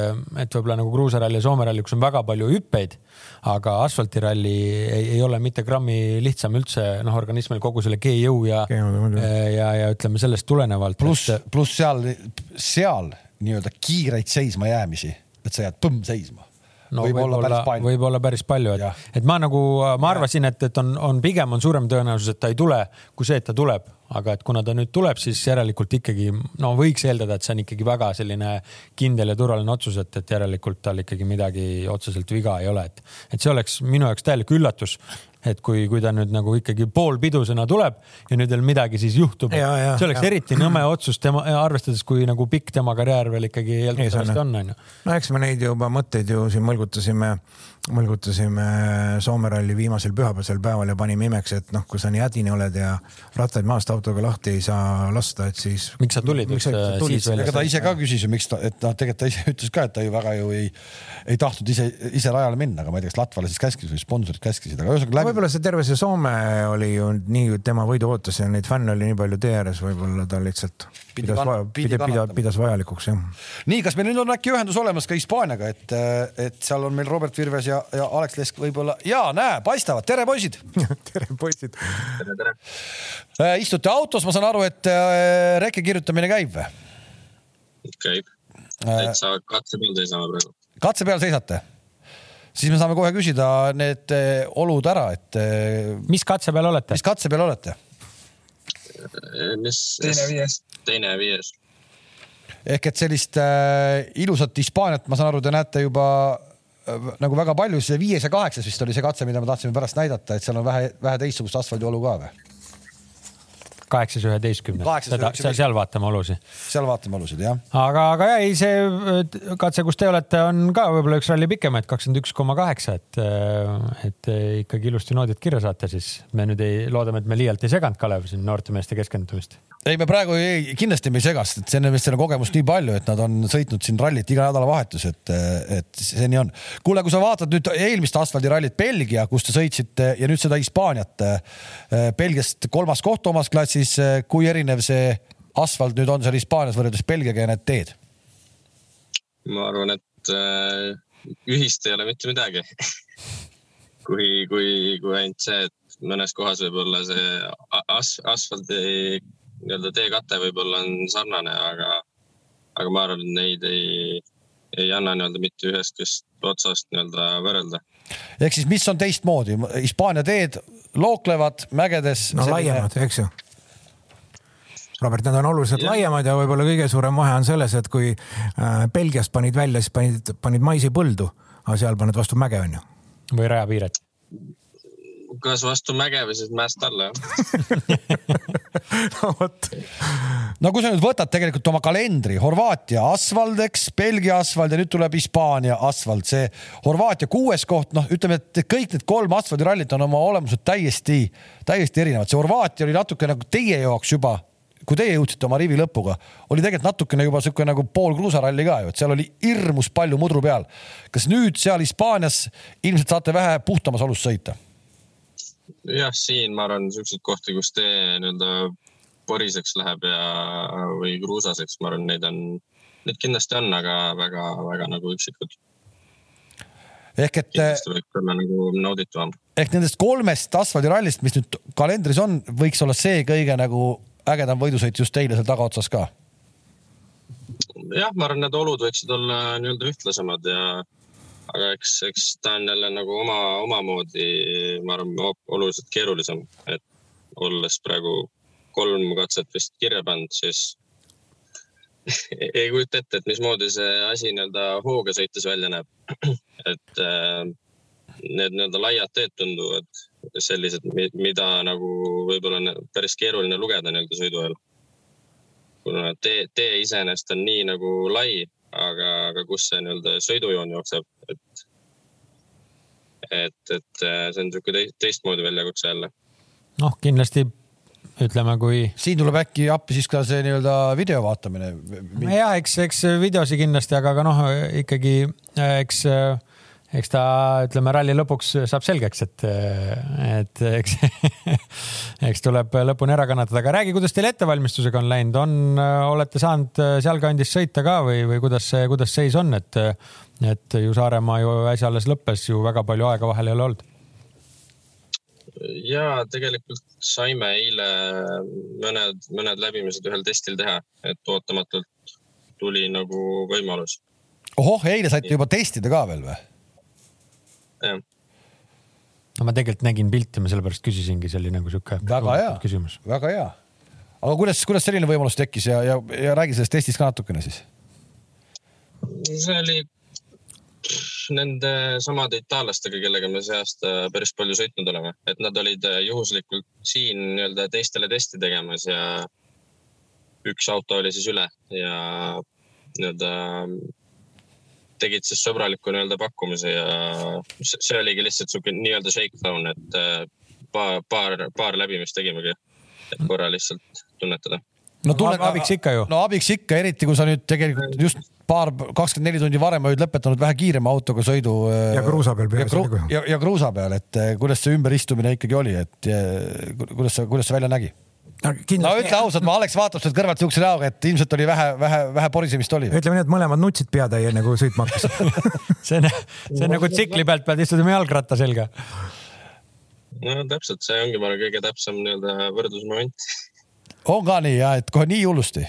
et võib-olla nagu kruusaralli ja Soome ralli, kus on väga palju hüppeid, aga asfaltiralli ei, ei ole mitte grammi lihtsam üldse noh, organismil kogu selle G-jõu ja, ja, ja ütleme sellest tulenevalt. pluss, pluss seal, seal nii-öelda kiireid seisma jäämisi, et sa jääd põmm seisma no võib, võib olla, võib olla päris palju, et, et ma nagu, ma arvasin, et, et on, on pigem on suurem tõenäosus, et ta ei tule, kui see, et ta tuleb, aga et kuna ta nüüd tuleb, siis järelikult ikkagi no võiks eeldada, et see on ikkagi väga selline kindel ja turvaline otsus, et, et järelikult tal ikkagi midagi otseselt viga ei ole, et, et see oleks minu jaoks täielik üllatus et kui, kui ta nüüd nagu ikkagi poolpidusena tuleb ja nüüd veel midagi siis juhtub, see oleks ja. eriti nõme otsus tema, arvestades, kui nagu pikk tema karjäär veel ikkagi eeldatavasti on, onju. no eks me neid juba mõtteid ju siin mõlgutasime mõlgutasime Soome ralli viimasel pühapäevasel päeval ja panime imeks, et noh, kui sa nii hädine oled ja rattaid maast autoga lahti ei saa lasta, et siis. miks sa tulid? ega ta ise ka küsis ju, miks ta, et noh, tegelikult ta ise ütles ka, et ta ju väga ju ei, ei tahtnud ise, ise rajale minna, aga ma ei tea, kas Latvale siis käskis või sponsorid käskisid, aga ühesõnaga läbi.... võib-olla see terve see Soome oli ju nii, tema võidu ootas ja neid fänne oli nii palju tee ääres, võib-olla ta lihtsalt pidas, vaja, pidi, pidas, pidas vajalikuks jah. nii, kas meil nüüd on äkki ühendus olemas ka Hispaaniaga, et, et seal on meil Robert Virves ja, ja Alex Lesk võib-olla ja näe, paistavad, tere poisid tere poisid. tere, tere. Äh, istute autos, ma saan aru, et äh, reke kirjutamine käib või? käib, täitsa katse peal seisame praegu. katse peal seisate? siis me saame kohe küsida need äh, olud ära, et. mis katse peal olete? mis katse peal olete? mis? teine viies. teine viies ehk et sellist äh, ilusat Hispaaniat, ma saan aru, te näete juba äh, nagu väga palju, see viies ja kaheksas vist oli see katse, mida me tahtsime pärast näidata, et seal on vähe, vähe teistsugust asfaldiolu ka või? Kaheksas üheteistkümnes, seal vaatame olusid. seal vaatame olusid, jah. aga, aga ja ei, see katse, kus te olete, on ka võib-olla üks ralli pikem, et kakskümmend üks koma kaheksa, et, et ikkagi ilusti noodid kirja saate, siis me nüüd ei, loodame, et me liialt ei seganud, Kalev, siin noorte meeste keskendumist ei, me praegu ei, kindlasti me ei segast, et see on vist selle kogemust nii palju, et nad on sõitnud siin rallit iga nädalavahetus, et, et see nii on. kuule, kui sa vaatad nüüd eelmist asfaldirallit Belgia, kus te sõitsite ja nüüd seda Hispaaniat. Belgiast kolmas koht omas klassis, kui erinev see asfalt nüüd on seal Hispaanias võrreldes Belgiaga ja need teed? ma arvan, et äh, ühist ei ole mitte midagi kui, kui, kui ainult see, et mõnes kohas võib olla see as, asfaldi nii-öelda teekate võib-olla on sarnane, aga, aga ma arvan, et neid ei, ei anna nii-öelda mitte ühest otsast nii-öelda võrrelda. ehk siis, mis on teistmoodi, Hispaania teed looklevad mägedes. no selline... laiemad, eks ju Robert, need on oluliselt ja. laiemad ja võib-olla kõige suurem vahe on selles, et kui äh, Belgiast panid välja, siis panid, panid maisipõldu, aga seal paned vastu mäge, on ju. või rajapiiret kas vastu mäge või siis mäest alla no vot. no kui sa nüüd võtad tegelikult oma kalendri, Horvaatia asfalt, eks, Belgia asfalt ja nüüd tuleb Hispaania asfalt, see Horvaatia kuues koht, noh, ütleme, et kõik need kolm asfaldirallit on oma olemuselt täiesti, täiesti erinevad. see Horvaatia oli natuke nagu teie jaoks juba kui teie jõudsite oma rivi lõpuga, oli tegelikult natukene juba sihuke nagu pool kruusaralli ka ju, et seal oli hirmus palju mudru peal. kas nüüd seal Hispaanias ilmselt saate vähe puhtamas olus sõita? jah, siin ma arvan, siukseid kohti, kus tee nii-öelda poriseks läheb ja, või kruusaseks, ma arvan, neid on, neid kindlasti on, aga väga-väga nagu üksikud. ehk et. kindlasti võiks olla nagu nauditavam. ehk nendest kolmest asfaldirallist, mis nüüd kalendris on, võiks olla see kõige nagu ägedam võidusõit just teile seal tagaotsas ka? jah, ma arvan, need olud võiksid olla nii-öelda ühtlasemad ja aga eks, eks ta on jälle nagu oma, omamoodi, ma arvan, oluliselt keerulisem, et olles praegu kolm katset vist kirja pannud, siis ei kujuta ette, et mismoodi see asi nii-öelda hooga sõites välja näeb. et äh, need nii-öelda laiad teed tunduvad sellised, mida nagu võib-olla päris keeruline lugeda nii-öelda sõidu ajal. kuna tee, tee iseenesest on nii nagu lai aga, aga kus see nii-öelda sõidujoon jookseb, et, et, et äh, see on niisugune teistmoodi väljakutse jälle. noh, kindlasti ütleme, kui. siin tuleb äkki appi siis ka see nii-öelda video vaatamine. ja eks, eks videosi kindlasti, aga, aga noh, ikkagi eks äh, eks ta, ütleme ralli lõpuks saab selgeks, et, et eks, eks tuleb lõpuni ära kannatada, aga räägi, kuidas teil ettevalmistusega on läinud, on, olete saanud sealkandis sõita ka või, või kuidas see, kuidas seis on, et, et ju Saaremaa ju äsja alles lõppes, ju väga palju aega vahel ei ole olnud? ja tegelikult saime eile mõned, mõned läbimised ühel testil teha, et ootamatult tuli nagu võimalus. ohoh, eile saite juba testida ka veel või? Jah no ma tegelikult nägin pilti, ma sellepärast küsisingi, see oli nagu sihuke. väga hea, väga hea. aga kuidas, kuidas selline võimalus tekkis ja, ja, ja räägi sellest testist ka natukene siis. see oli nende samade itaallastega, kellega me see aasta päris palju sõitnud oleme, et nad olid juhuslikult siin nii-öelda teistele testi tegemas ja üks auto oli siis üle ja nii-öelda tegid siis sõbraliku nii-öelda pakkumise ja see oligi lihtsalt sihuke nii-öelda shakedown, et äh, paar, paar, paar läbimist tegimegi, et korra lihtsalt tunnetada no tunnen, abiks ikka ju. no abiks ikka, eriti kui sa nüüd tegelikult just paar, kakskümmend neli tundi varem olid lõpetanud vähe kiirema autoga sõidu. Äh, ja kruusa peal peale kru, sõidu. ja, ja kruusa peal, et äh, kuidas see ümberistumine ikkagi oli, et kuidas see, kuidas see välja nägi? No, no ütle ausalt, ma Alex vaatab sealt kõrvalt siukse näoga, et ilmselt oli vähe, vähe, vähe porisemist oli. ütleme nii, et mõlemad nutsid peatäie nagu sõitma hakkasid see on, see on nagu tsikli pealt pead istuma jalgratta selga. no täpselt, see ongi, ma arvan, kõige täpsem nii-öelda võrdlusmoment on ka nii ja, et kohe nii hullusti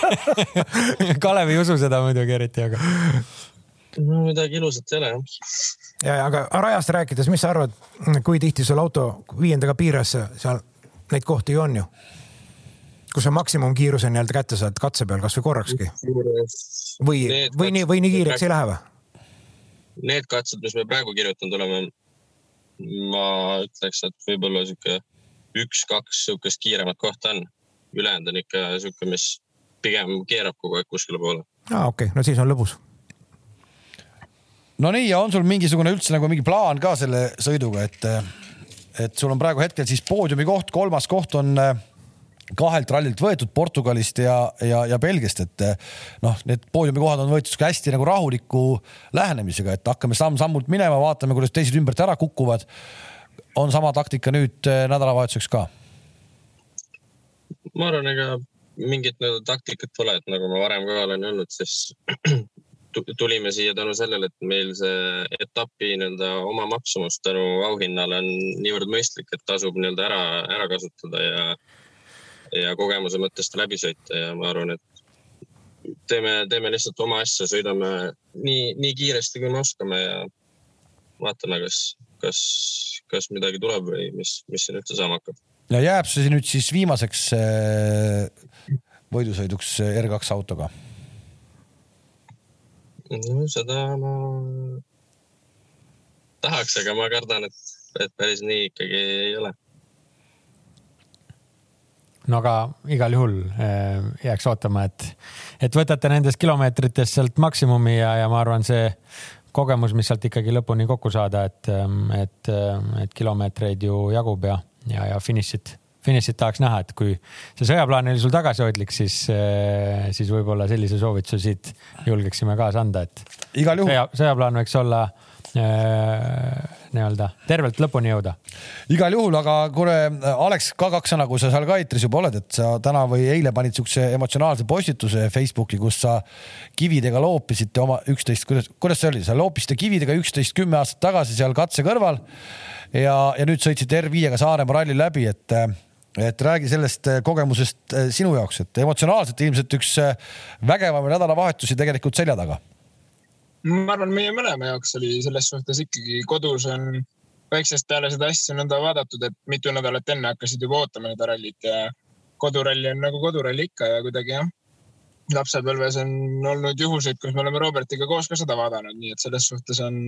Kalev ei usu seda muidugi eriti, aga. no midagi ilusat ei ole jah. ja, aga rajast rääkides, mis sa arvad, kui tihti sul auto viiendaga piires seal neid kohti ju on ju. kus sa maksimumkiiruse nii-öelda kätte saad katse peal kasvõi korrakski. või, või nii, või nii kiireks ei lähe või? Need katsed, mis me praegu kirjutanud oleme, ma ütleks, et võib-olla sihuke üks-kaks sihukest kiiremat kohta on. ülejäänud on ikka sihuke, mis pigem keerab kogu aeg kuskile poole. aa, okei okay., no siis on lõbus no nii, ja on sul mingisugune üldse nagu mingi plaan ka selle sõiduga, et et sul on praegu hetkel siis poodiumi koht, kolmas koht on äh, kahelt rallilt võetud Portugalist ja, ja, ja Belgiast, et äh, noh, need poodiumikohad on võetud hästi nagu rahuliku lähenemisega, et hakkame samm-sammult minema, vaatame, kuidas teised ümbert ära kukuvad. on sama taktika nüüd äh, nädalavahetuseks ka? ma arvan, ega mingit nagu taktikat pole, et nagu ma varem ka olen öelnud, siis tulime siia tänu sellele, et meil see etapi nii-öelda oma maksumus tänu auhinnale on niivõrd mõistlik, et tasub nii-öelda ära, ära kasutada ja, ja kogemuse mõttes läbi sõita ja ma arvan, et teeme, teeme lihtsalt oma asja, sõidame nii, nii kiiresti, kui me oskame ja vaatame, kas, kas, kas midagi tuleb või mis, mis siin üldse saama hakkab ja jääb see nüüd siis viimaseks äh, võidusõiduks R2 autoga? No seda ma tahaks, aga ma kardan, et, et päris nii ikkagi ei ole. no aga igal juhul äh, jääks ootama, et, et võtate nendest kilomeetritest sealt maksimumi ja, ja ma arvan, see kogemus, mis sealt ikkagi lõpuni kokku saada, et, et, et kilomeetreid ju jagub ja, ja, ja finišit, finišit tahaks näha, et kui see sõjaplaan oli sul tagasihoidlik, siis, siis võib-olla sellise soovituse siit julgeksime kaasa anda, et igal juhul sõja, sõjaplaan võiks olla äh, nii-öelda tervelt lõpuni jõuda. igal juhul, aga kuule, Alex, ka kaks sõna, kui sa seal ka eetris juba oled, et sa täna või eile panid siukse emotsionaalse postituse Facebooki, kus sa kividega loopisite oma üksteist, kuidas, kuidas see oli, sa loopisite kividega üksteist kümme aastat tagasi seal katse kõrval ja, ja nüüd sõitsite R5-ga Saaremaa ralli läbi, et et räägi sellest kogemusest sinu jaoks, et emotsionaalselt ilmselt üks vägevamaid nädalavahetusi tegelikult selja taga ma arvan, meie mõlema jaoks oli selles suhtes ikkagi kodus on väiksest peale seda asja nõnda vaadatud, et mitu nädalat enne hakkasid juba ootama seda rallit ja koduralli on nagu koduralli ikka ja kuidagi jah. lapsepõlves on olnud juhuseid, kus me oleme Robertiga koos ka seda vaadanud, nii et selles suhtes on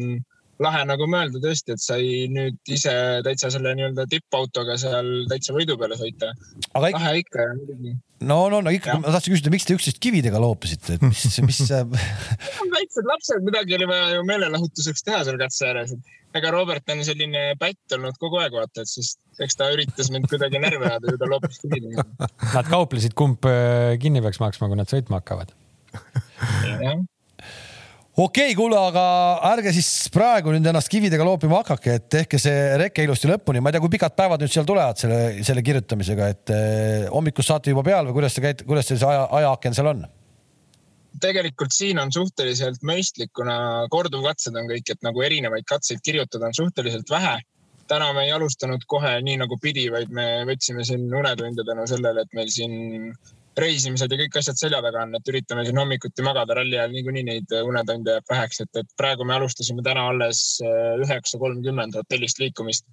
lahe nagu mõelda tõesti, et sai nüüd ise täitsa selle nii-öelda tippautoga seal täitsa võidu peale sõita. lahe ikka, ikka ja muidugi. no, no, no ikka, ma tahtsin küsida, miks te üksteist kividega loopisite, et mis, mis väiksed lapsed, midagi oli vaja ju meelelahutuseks teha seal katse ääres. ega Robert on selline pätt olnud kogu aeg, vaata, et siis eks ta üritas mind kuidagi närvi ajada ja ta loopis kividega. Nad kauplesid, kumb äh, kinni peaks maksma, kui nad sõitma hakkavad. jah okei okay,, kuule, aga ärge siis praegu nüüd ennast kividega loopima hakake, et tehke see reke ilusti lõpuni. ma ei tea, kui pikad päevad nüüd seal tulevad selle, selle kirjutamisega, et eh, hommikust saate juba peal või kuidas te käite, kuidas teil see aja, ajaaken seal on? tegelikult siin on suhteliselt mõistlik, kuna korduvkatsed on kõik, et nagu erinevaid katseid kirjutada on suhteliselt vähe. täna me ei alustanud kohe nii nagu pidi, vaid me võtsime siin unetunde tänu sellele, et meil siin reisimised ja kõik asjad selja taga on, et üritame siin hommikuti magada ralli ajal niikuinii neid unetunde jääb väheks, et, et praegu me alustasime täna alles äh, üheksa kolmkümmend hotellist liikumist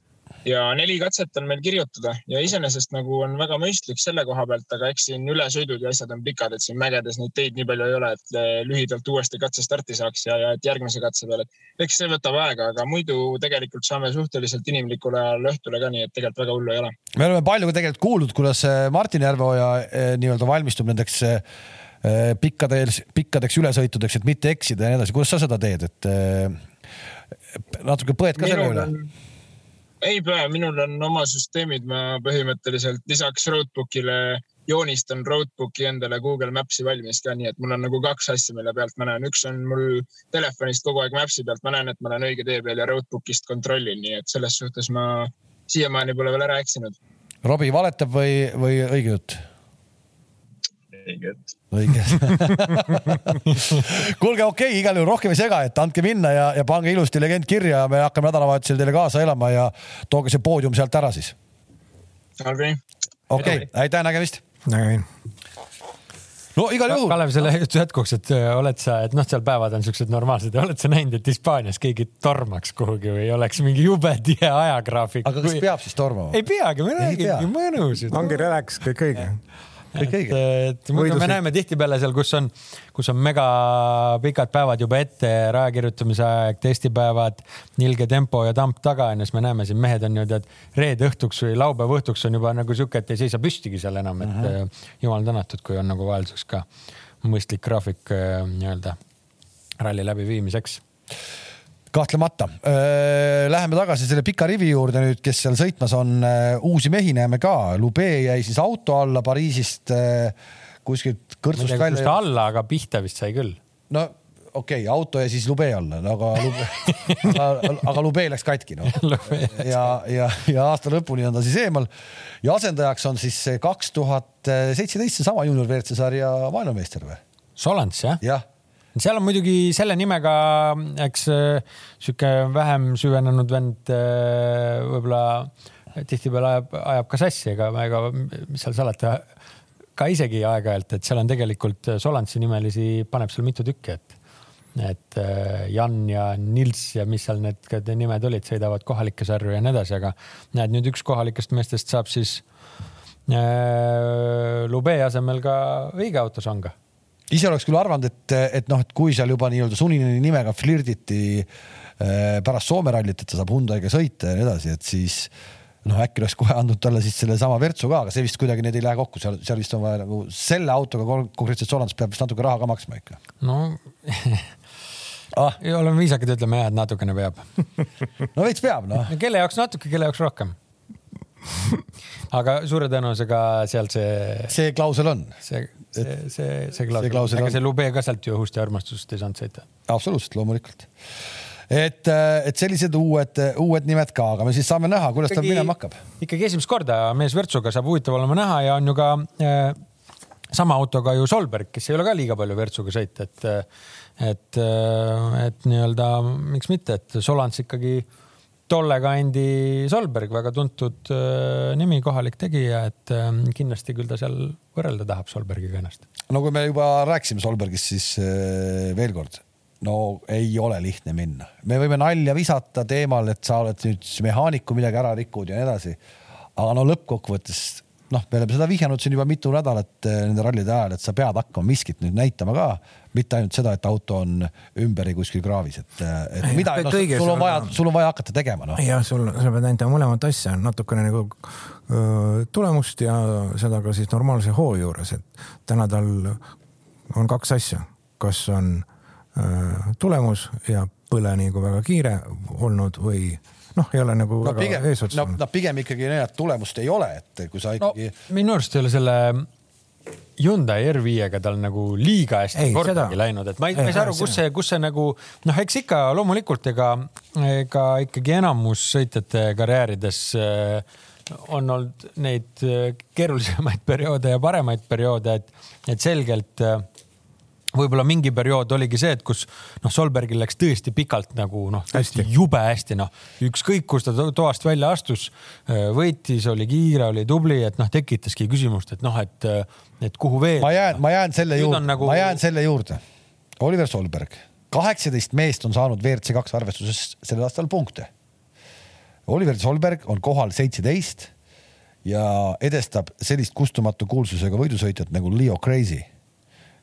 ja neli katset on meil kirjutada ja iseenesest nagu on väga mõistlik selle koha pealt, aga eks siin ülesõidud ja asjad on pikad, et siin mägedes neid teid nii palju ei ole, et eh, lühidalt uuesti katse starti saaks ja, ja et järgmise katse peale. eks see võtab aega, aga muidu tegelikult saame suhteliselt inimlikule ajal õhtule ka, nii et tegelikult väga hullu ei ole. me oleme palju tegelikult kuulnud, kuidas eh, Martin Järveoja eh, nii-öelda valmistub nendeks pikkadeks, pikkadeks ülesõitudeks, et mitte eksida ja nii edasi. kuidas sa seda teed, et natuke põed ka selle üle? Ei pea, minul on oma süsteemid, ma põhimõtteliselt lisaks Roadbookile joonistan Roadbooki endale Google Maps'i valmis ka, nii et mul on nagu kaks asja, mille pealt ma näen, üks on mul telefonist kogu aeg Maps'i pealt, ma näen, et ma olen õige tee peal ja Roadbookist kontrollin, nii et selles suhtes ma siiamaani pole veel ära eksinud. Robbie valetab või, või õige jutt? Õige jutt. õige kuulge, okei okay,, igal juhul rohkem ei sega, et andke minna ja, ja pange ilusti legend kirja ja me hakkame nädalavahetusel teile kaasa elama ja tooge see poodium sealt ära siis. okei. okei, aitäh, nägemist. nägemist no igal juhul. Kalev, selle jutu jätkuks, et äh, oled sa, et noh, seal päevad on siuksed normaalsed ja oled sa näinud, et Hispaanias keegi tormaks kuhugi või oleks mingi jube tihe ajagraafik? aga kas kui... peab siis tormama? ei peagi, me räägime mõnus. ongi relax, kõik õige kõik õige. et muidu me näeme tihtipeale seal, kus on, kus on mega pikad päevad juba ette, raja kirjutamise aeg, testipäevad, nilge tempo ja tamp taga onju, siis me näeme siin mehed on niimoodi, et reede õhtuks või laupäeva õhtuks on juba nagu sihuke, et ei seisa püstigi seal enam, et mm -hmm. jumal tänatud, kui on nagu vahelduseks ka mõistlik graafik äh, nii-öelda ralli läbiviimiseks kahtlemata. Läheme tagasi selle pika rivi juurde nüüd, kes seal sõitmas on. uusi mehi näeme ka, Lube jäi siis auto alla Pariisist kuskilt kõrtsust välja. ta alla, aga pihta vist sai küll. no okei okay,, auto jäi siis Lube alla, aga Lube, aga Lube läks katki noh. ja, ja, ja aasta lõpuni on ta siis eemal ja asendajaks on siis kaks tuhat seitseteist seesama juunior WRC sarja maailmameister või? Solants jah? jah seal on muidugi selle nimega, eks äh, sihuke vähem süvenenud vend äh, võib-olla tihtipeale ajab, ajab ka sassi, ega, ega mis seal salata, ka isegi aeg-ajalt, et seal on tegelikult Solansi nimelisi, paneb seal mitu tükki, et et äh, Jan ja Nils ja mis seal need nimed olid, sõidavad kohalikke sarju ja nii edasi, aga näed nüüd üks kohalikest meestest saab siis äh, Lube asemel ka õige autosonga ise oleks küll arvanud, et, et noh, et kui seal juba nii-öelda sunnini nimega flirditi äh, pärast Soome rallit, et ta saab Hyundai'ga sõita ja nii edasi, et siis noh, äkki oleks kohe andnud talle siis sellesama Virtsu ka, aga see vist kuidagi need ei lähe kokku, seal, seal vist on vaja nagu selle autoga konkreetselt Solandas peab vist natuke raha ka maksma ikka. no ah. oleme viisakad, ütleme jah, et natukene peab no veits peab noh. kelle jaoks natuke, kelle jaoks rohkem aga suure tõenäosusega seal see. see klausel on. see, see, see, see klausel, ega see Lube ka sealt ju õhust ja armastusest ei saanud sõita. absoluutselt, loomulikult. et, et sellised uued, uued nimed ka, aga me siis saame näha, kuidas ta minema hakkab. ikkagi esimest korda mees Virtsuga saab huvitav olema näha ja on ju ka äh, sama autoga ju Solberg, kes ei ole ka liiga palju Virtsuga sõita, et, et, et nii-öelda miks mitte, et Solans ikkagi äh, tolle kandi Solberg, väga tuntud äh, nimi, kohalik tegija, et äh, kindlasti küll ta seal võrrelda tahab Solbergiga ennast. no kui me juba rääkisime Solbergist, siis äh, veel kord, no ei ole lihtne minna, me võime nalja visata teemal, et sa oled nüüd mehaaniku midagi ära rikkunud ja nii edasi. aga no lõppkokkuvõttes noh, me oleme seda vihjanud siin juba mitu nädalat nende rallide ajal, et sa pead hakkama miskit nüüd näitama ka, mitte ainult seda, et auto on ümberi kuskil kraavis, et, et ja, mida no, sul on vaja, sul on vaja hakata tegema noh. jah, sul, sa pead näitama mõlemat asja, natukene nagu öö, tulemust ja seda ka siis normaalse hoo juures, et täna tal on kaks asja, kas on öö, tulemus ja põle nagu väga kiire olnud või noh, ei ole nagu no, pigem, no, no pigem ikkagi nii, et tulemust ei ole, et kui sa ikkagi no,. minu arust ei ole selle Hyundai R5-ga tal nagu liiga hästi kordagi läinud, et ma ei, ma ei saa aru, kus see, kus see nagu noh, eks ikka loomulikult ega, ega ikkagi enamus sõitjate karjäärides äh, on olnud neid äh, keerulisemaid perioode ja paremaid perioode, et, et selgelt äh, võib-olla mingi periood oligi see, et kus noh, Solbergil läks tõesti pikalt nagu noh, tõesti hästi. jube hästi, noh ükskõik, kus ta toast välja astus, äh, võitis, oli kiire, oli tubli, et noh, tekitaski küsimust, et noh, et, äh, et kuhu veel. ma jään, ma jään selle juurde, nagu... ma jään selle juurde. Oliver Solberg, kaheksateist meest on saanud WRC kaks arvestuses sellel aastal punkte. Oliver Solberg on kohal seitseteist ja edestab sellist kustumatu kuulsusega võidusõitjat nagu Leo Crazy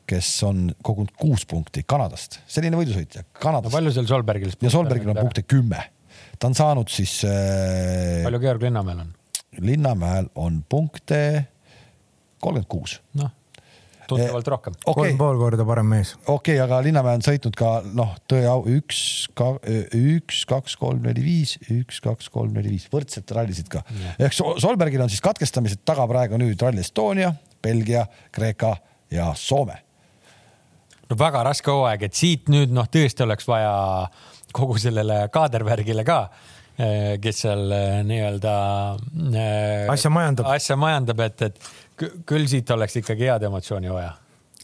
kes on kogunud kuus punkti Kanadast, selline võidusõitja Kanadast no,. palju seal Solbergil? ja Solbergil on punkte kümme. ta on saanud siis äh,. palju Georg Linnamäel on? Linnamäel on punkte kolmkümmend kuus. noh, tunduvalt rohkem okay.. kolm pool korda parem mees. okei okay,, aga Linnamäe on sõitnud ka noh, tõe üks, üks, kaks, kolm, neli, viis, üks, kaks, kolm, neli, viis, võrdselt rallisid ka. ehk Solbergil on siis katkestamised taga praegu nüüd Rally Estonia, Belgia, Kreeka ja Soome no väga raske hooaeg, et siit nüüd noh, tõesti oleks vaja kogu sellele kaadervärgile ka, eh, kes seal eh, nii-öelda äh,. asja majandab. asja majandab, et, et küll siit oleks ikkagi head emotsiooni vaja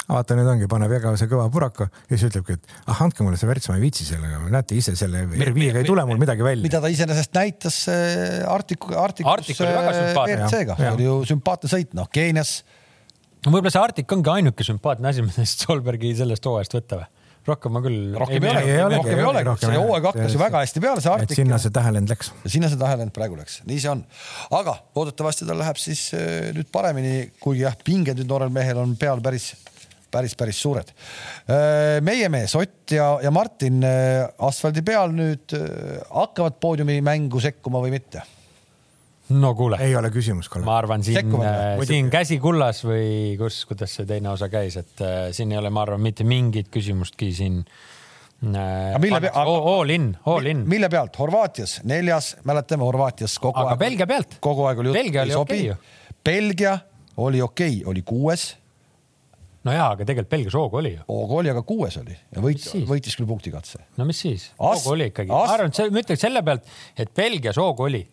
vaata, nüüd ongi, paneb Jegavase kõva puraka ja siis ütlebki, et ah, andke mulle see värts, ma ei viitsi sellega, näete ise selle R5-ga ei tule mul midagi välja. mida ta iseenesest näitas Arctic, Arcticus WRC-ga, see oli ju sümpaatne sõit, noh, Keenias võib-olla see Arctic ongi ainuke sümpaatne asi, millest Solbergi sellest hooajast võtta või? rohkem ma küll. rohkem ei olegi, rohkem ei olegi, see hooaeg hakkas ju väga hästi peale, see Arctic. sinna see tähelend läks. sinna see tähelend praegu läks, nii see on. aga loodetavasti tal läheb siis äh, nüüd paremini, kuigi jah, pinged nüüd noorel mehel on peal päris, päris, päris suured. Äh, meie mees Ott ja, ja Martin äh, asfaldi peal nüüd hakkavad poodiumimängu sekkuma või mitte no kuule. ei ole küsimus, Kalle. ma arvan siin, äh, siin käsi kullas või kus, kuidas see teine osa käis, et äh, siin ei ole, ma arvan, mitte mingit küsimustki siin äh,. All in, all in. mille pealt? Horvaatias neljas, mäletame Horvaatias kogu aga aeg. aga Belgia pealt? kogu aeg oli jutt. Belgia oli okei okay ju. Belgia oli okei okay,, oli kuues no jaa, aga tegelikult Belgias hoogu oli ju. hoogu oli, aga kuues oli ja võit, võitis küll punktikatse. no mis siis? hoogu oli ikkagi As..., ma arvan, et ma ütleks selle pealt, et Belgias hoogu oli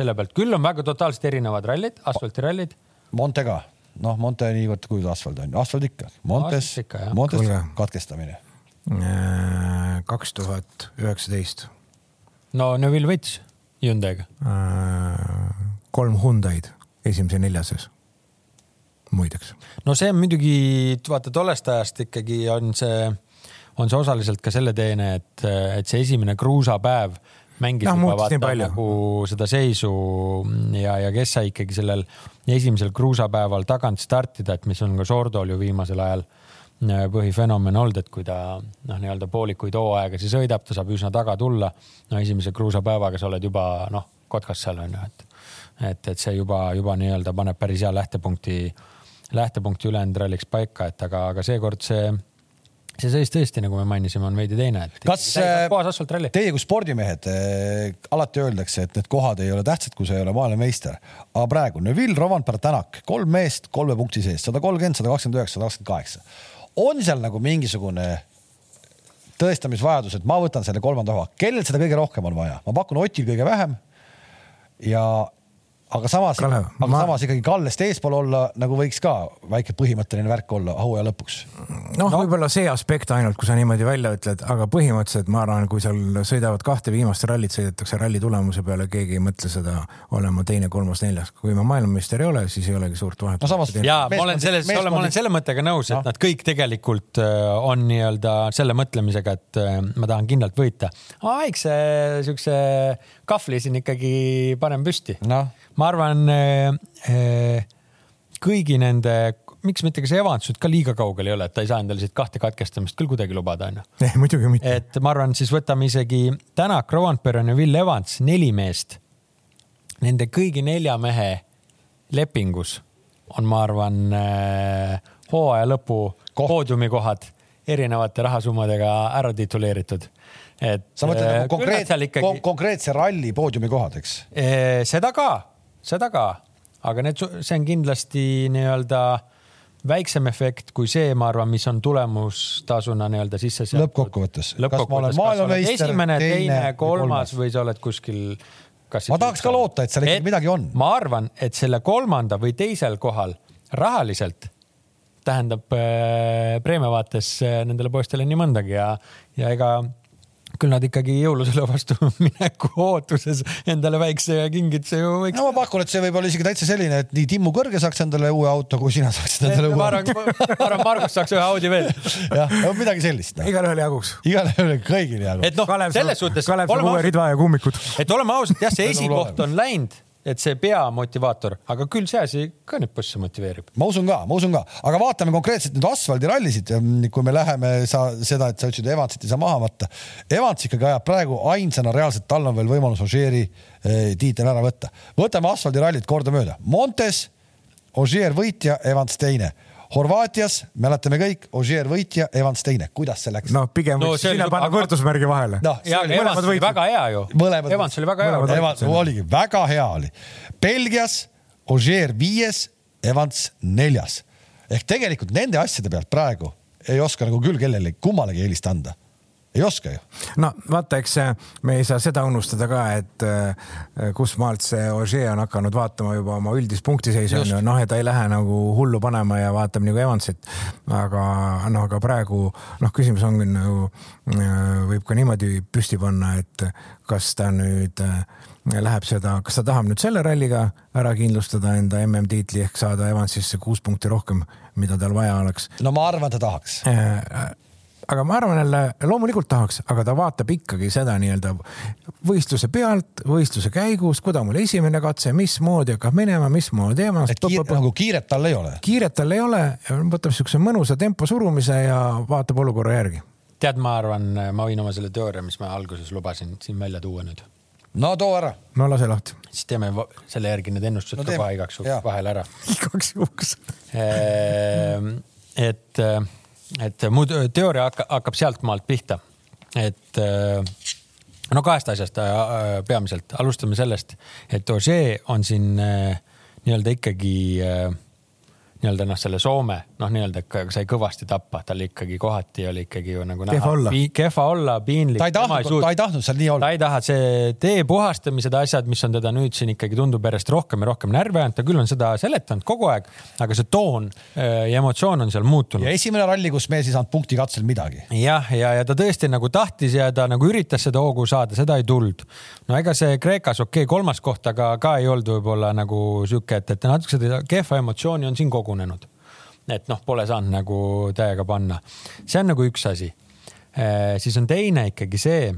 selle pealt, küll on väga totaalselt erinevad rallid, asfaltirallid. Monte ka, noh, Monte niivõrd kui asfalt on, asfalt ikka, Montes, Montes katkestamine. Äh, kaks tuhat üheksateist. no Neville võitis Hyundai'ga. Äh, kolm Hyundai'd esimese neljases muideks. no see on muidugi, vaata tollest ajast ikkagi on see on see osaliselt ka selle teene, et, et see esimene kruusapäev mängis Noh, juba vaata nagu seda seisu ja, ja kes sai ikkagi sellel esimesel kruusapäeval tagant startida, et mis on ka Sordol ju viimasel ajal äh, põhifenomen olnud, et kui ta noh, nii-öelda poolikuid hooaegasi sõidab, ta saab üsna taga tulla. no esimese kruusapäevaga sa oled juba noh, kotkas seal on ju, et, et, et see juba, juba nii-öelda paneb päris hea lähtepunkti, lähtepunkti ülejäänud ralliks paika, et aga, aga seekord see see seis tõesti, nagu me mainisime, on veidi teine, Kas, äh. Teie kui spordimehed eh, alati öeldakse, et need kohad ei ole tähtsad, kui sa ei ole maailmameister. aga praegu Neville, Rovanpera, Tänak, kolm meest kolme punkti sees, sada kolmkümmend, sada kakskümmend üheksa, sada kakskümmend kaheksa. on seal nagu mingisugune tõestamisvajadus, et ma võtan selle kolmanda koha, kellel seda kõige rohkem on vaja, ma pakun Otil kõige vähem. ja aga samas, aga ma- samas ikkagi Kallest eespool olla nagu võiks ka väike põhimõtteline värk olla hooaja lõpuks. noh no., võib-olla see aspekt ainult, kui sa niimoodi välja ütled, aga põhimõtteliselt ma arvan, kui seal sõidavad kahte viimast rallit, sõidetakse ralli tulemuse peale, keegi ei mõtle seda olema teine, kolmas, neljas. kui ma maailmameister ei ole, siis ei olegi suurt vahet. no ja ma olen selles, ma olen selle mõttega nõus, et Noh. nad kõik tegelikult äh, on nii-öelda selle mõtlemisega, et äh, ma tahan kindlalt võita. väikse siukse kahvli siin ikkagi panen püsti. noh, ma arvan äh, äh, kõigi nende, miks mitte, kas Evans nüüd ka liiga kaugel ei ole, et ta ei saa endale siit kahte katkestamist küll kuidagi lubada, onju. ei, muidugi mitte. et ma arvan, siis võtame isegi Tänak, Rovanpera ja Will Evans, neli meest. Nende kõigi nelja mehe lepingus on, ma arvan hooaja lõpu Koht. poodiumikohad erinevate rahasummadega ära tituleeritud. et sa mõtled nagu küll nad konkreet, seal ikkagi kon konkreetse ralli poodiumikohad, eks? Eh, seda ka, seda ka, aga need, see on kindlasti nii-öelda väiksem efekt kui see, ma arvan, mis on tulemustasuna nii-öelda sisse. Lõppkokkuvõttes. Olen maailmameister, esimene, teine teine kolmas? või sa oled kuskil. Ma tahaks ka loota, et seal ikkagi midagi on. ma arvan, et selle kolmanda või teisel kohal rahaliselt tähendab äh, preemia vaates äh, nendele poistele nii mõndagi ja, ja ega küll nad ikkagi jõulusele vastu mineku ootuses endale väikse kingituse ju võiks no ma pakun, et see võib olla isegi täitsa selline, et nii Timmu Kõrge saaks endale uue auto, kui sina saaksid endale uue ma auto. arvan, ma arvan, Margus saaks ühe Audi veel. jah, midagi sellist. igalühel jaguks. igale kõigile jääb. et noh, selles suhtes, Kalev saab oleme uue rida ja kummikud. et oleme ausad, jah, see esikoht on läinud, et see peamotivaator, aga küll see asi ka neid bosse motiveerib. ma usun ka, ma usun ka, aga vaatame konkreetselt nüüd asfaldirallisid, kui me läheme sa seda, et sa ütlesid Evansit ei saa maha matta. Evans ikkagi ajab praegu ainsana reaalselt, tal on veel võimalus Ožeeri eh, tiitel ära võtta. võtame asfaldirallid kordamööda. Montes, Ožeer võitja, Evans teine. Horvaatias mäletame kõik, Ožeer võitja, Evans teine. kuidas see läks? no pigem No võiks sinna panna võrdusmärgi vahele. noh, Evans oli võitsid. väga hea ju. Evans oli väga hea. Evans oligi väga hea oli. Belgias Ožeer viies, Evans neljas ehk tegelikult nende asjade pealt praegu ei oska nagu küll kellelegi, kummalegi eelist anda. Ei oska ju. no vaata, eks äh, me ei saa seda unustada ka, et äh, kus maalt see Ogier on hakanud vaatama juba oma üldist punktiseisu on ju, noh, et ta ei lähe nagu hullu panema ja vaatab nagu Evansit. aga noh, aga praegu noh, küsimus ongi nagu äh, võib ka niimoodi püsti panna, et kas ta nüüd äh, läheb seda, kas ta tahab nüüd selle ralliga ära kindlustada enda MM-tiitli ehk saada Evansisse kuus punkti rohkem, mida tal vaja oleks no ma arvan, ta tahaks. Äh, aga ma arvan jälle, loomulikult tahaks, aga ta vaatab ikkagi seda nii-öelda võistluse pealt, võistluse käigus, kui ta mul esimene katse, mismoodi hakkab minema, mismoodi teema. et kiire, nagu kiiret tal ei ole. kiiret tal ei ole, võtab siukse mõnusa tempo surumise ja vaatab olukorra järgi. tead, ma arvan, ma võin oma selle teooria, mis ma alguses lubasin siin välja tuua nüüd, no too ära. no lase lahti. siis teeme selle järgi need ennustused No ka kohe igaks juhuks vahele ära. igaks juhuks. Ehm, et, et mu teooria hakkab, hakkab sealt maalt pihta, et äh, no kahest asjast äh, peamiselt, alustame sellest, et Ožee on siin äh, nii-öelda ikkagi äh, nii-öelda noh, selle Soome noh, nii-öelda sai kõvasti tappa, tal ikkagi kohati oli ikkagi ju nagu Kehva olla. kehva olla, piinlik. ta ei tahtnud, ta ei tahtnud seal nii ta olla. ei taha, see tee puhastamised, asjad, mis on teda nüüd siin ikkagi tundub järjest rohkem ja rohkem närvi ajanud, ta küll on seda seletanud kogu aeg, aga see toon äh, ja emotsioon on seal muutunud ja. esimene ralli, kus mees ei saanud punkti katsel midagi. jah, ja, ja, ja ta tõesti nagu tahtis ja ta nagu üritas seda hoogu saada, seda ei tulnud. no ega see Kreekas okei okay,, kolmas koht, aga ka ei olnud võib-olla nagu sihuke, et, et natuke seda kehva emotsiooni on siin kogunenud. et noh, pole saanud nagu täiega panna. see on nagu üks asi. siis on teine ikkagi see,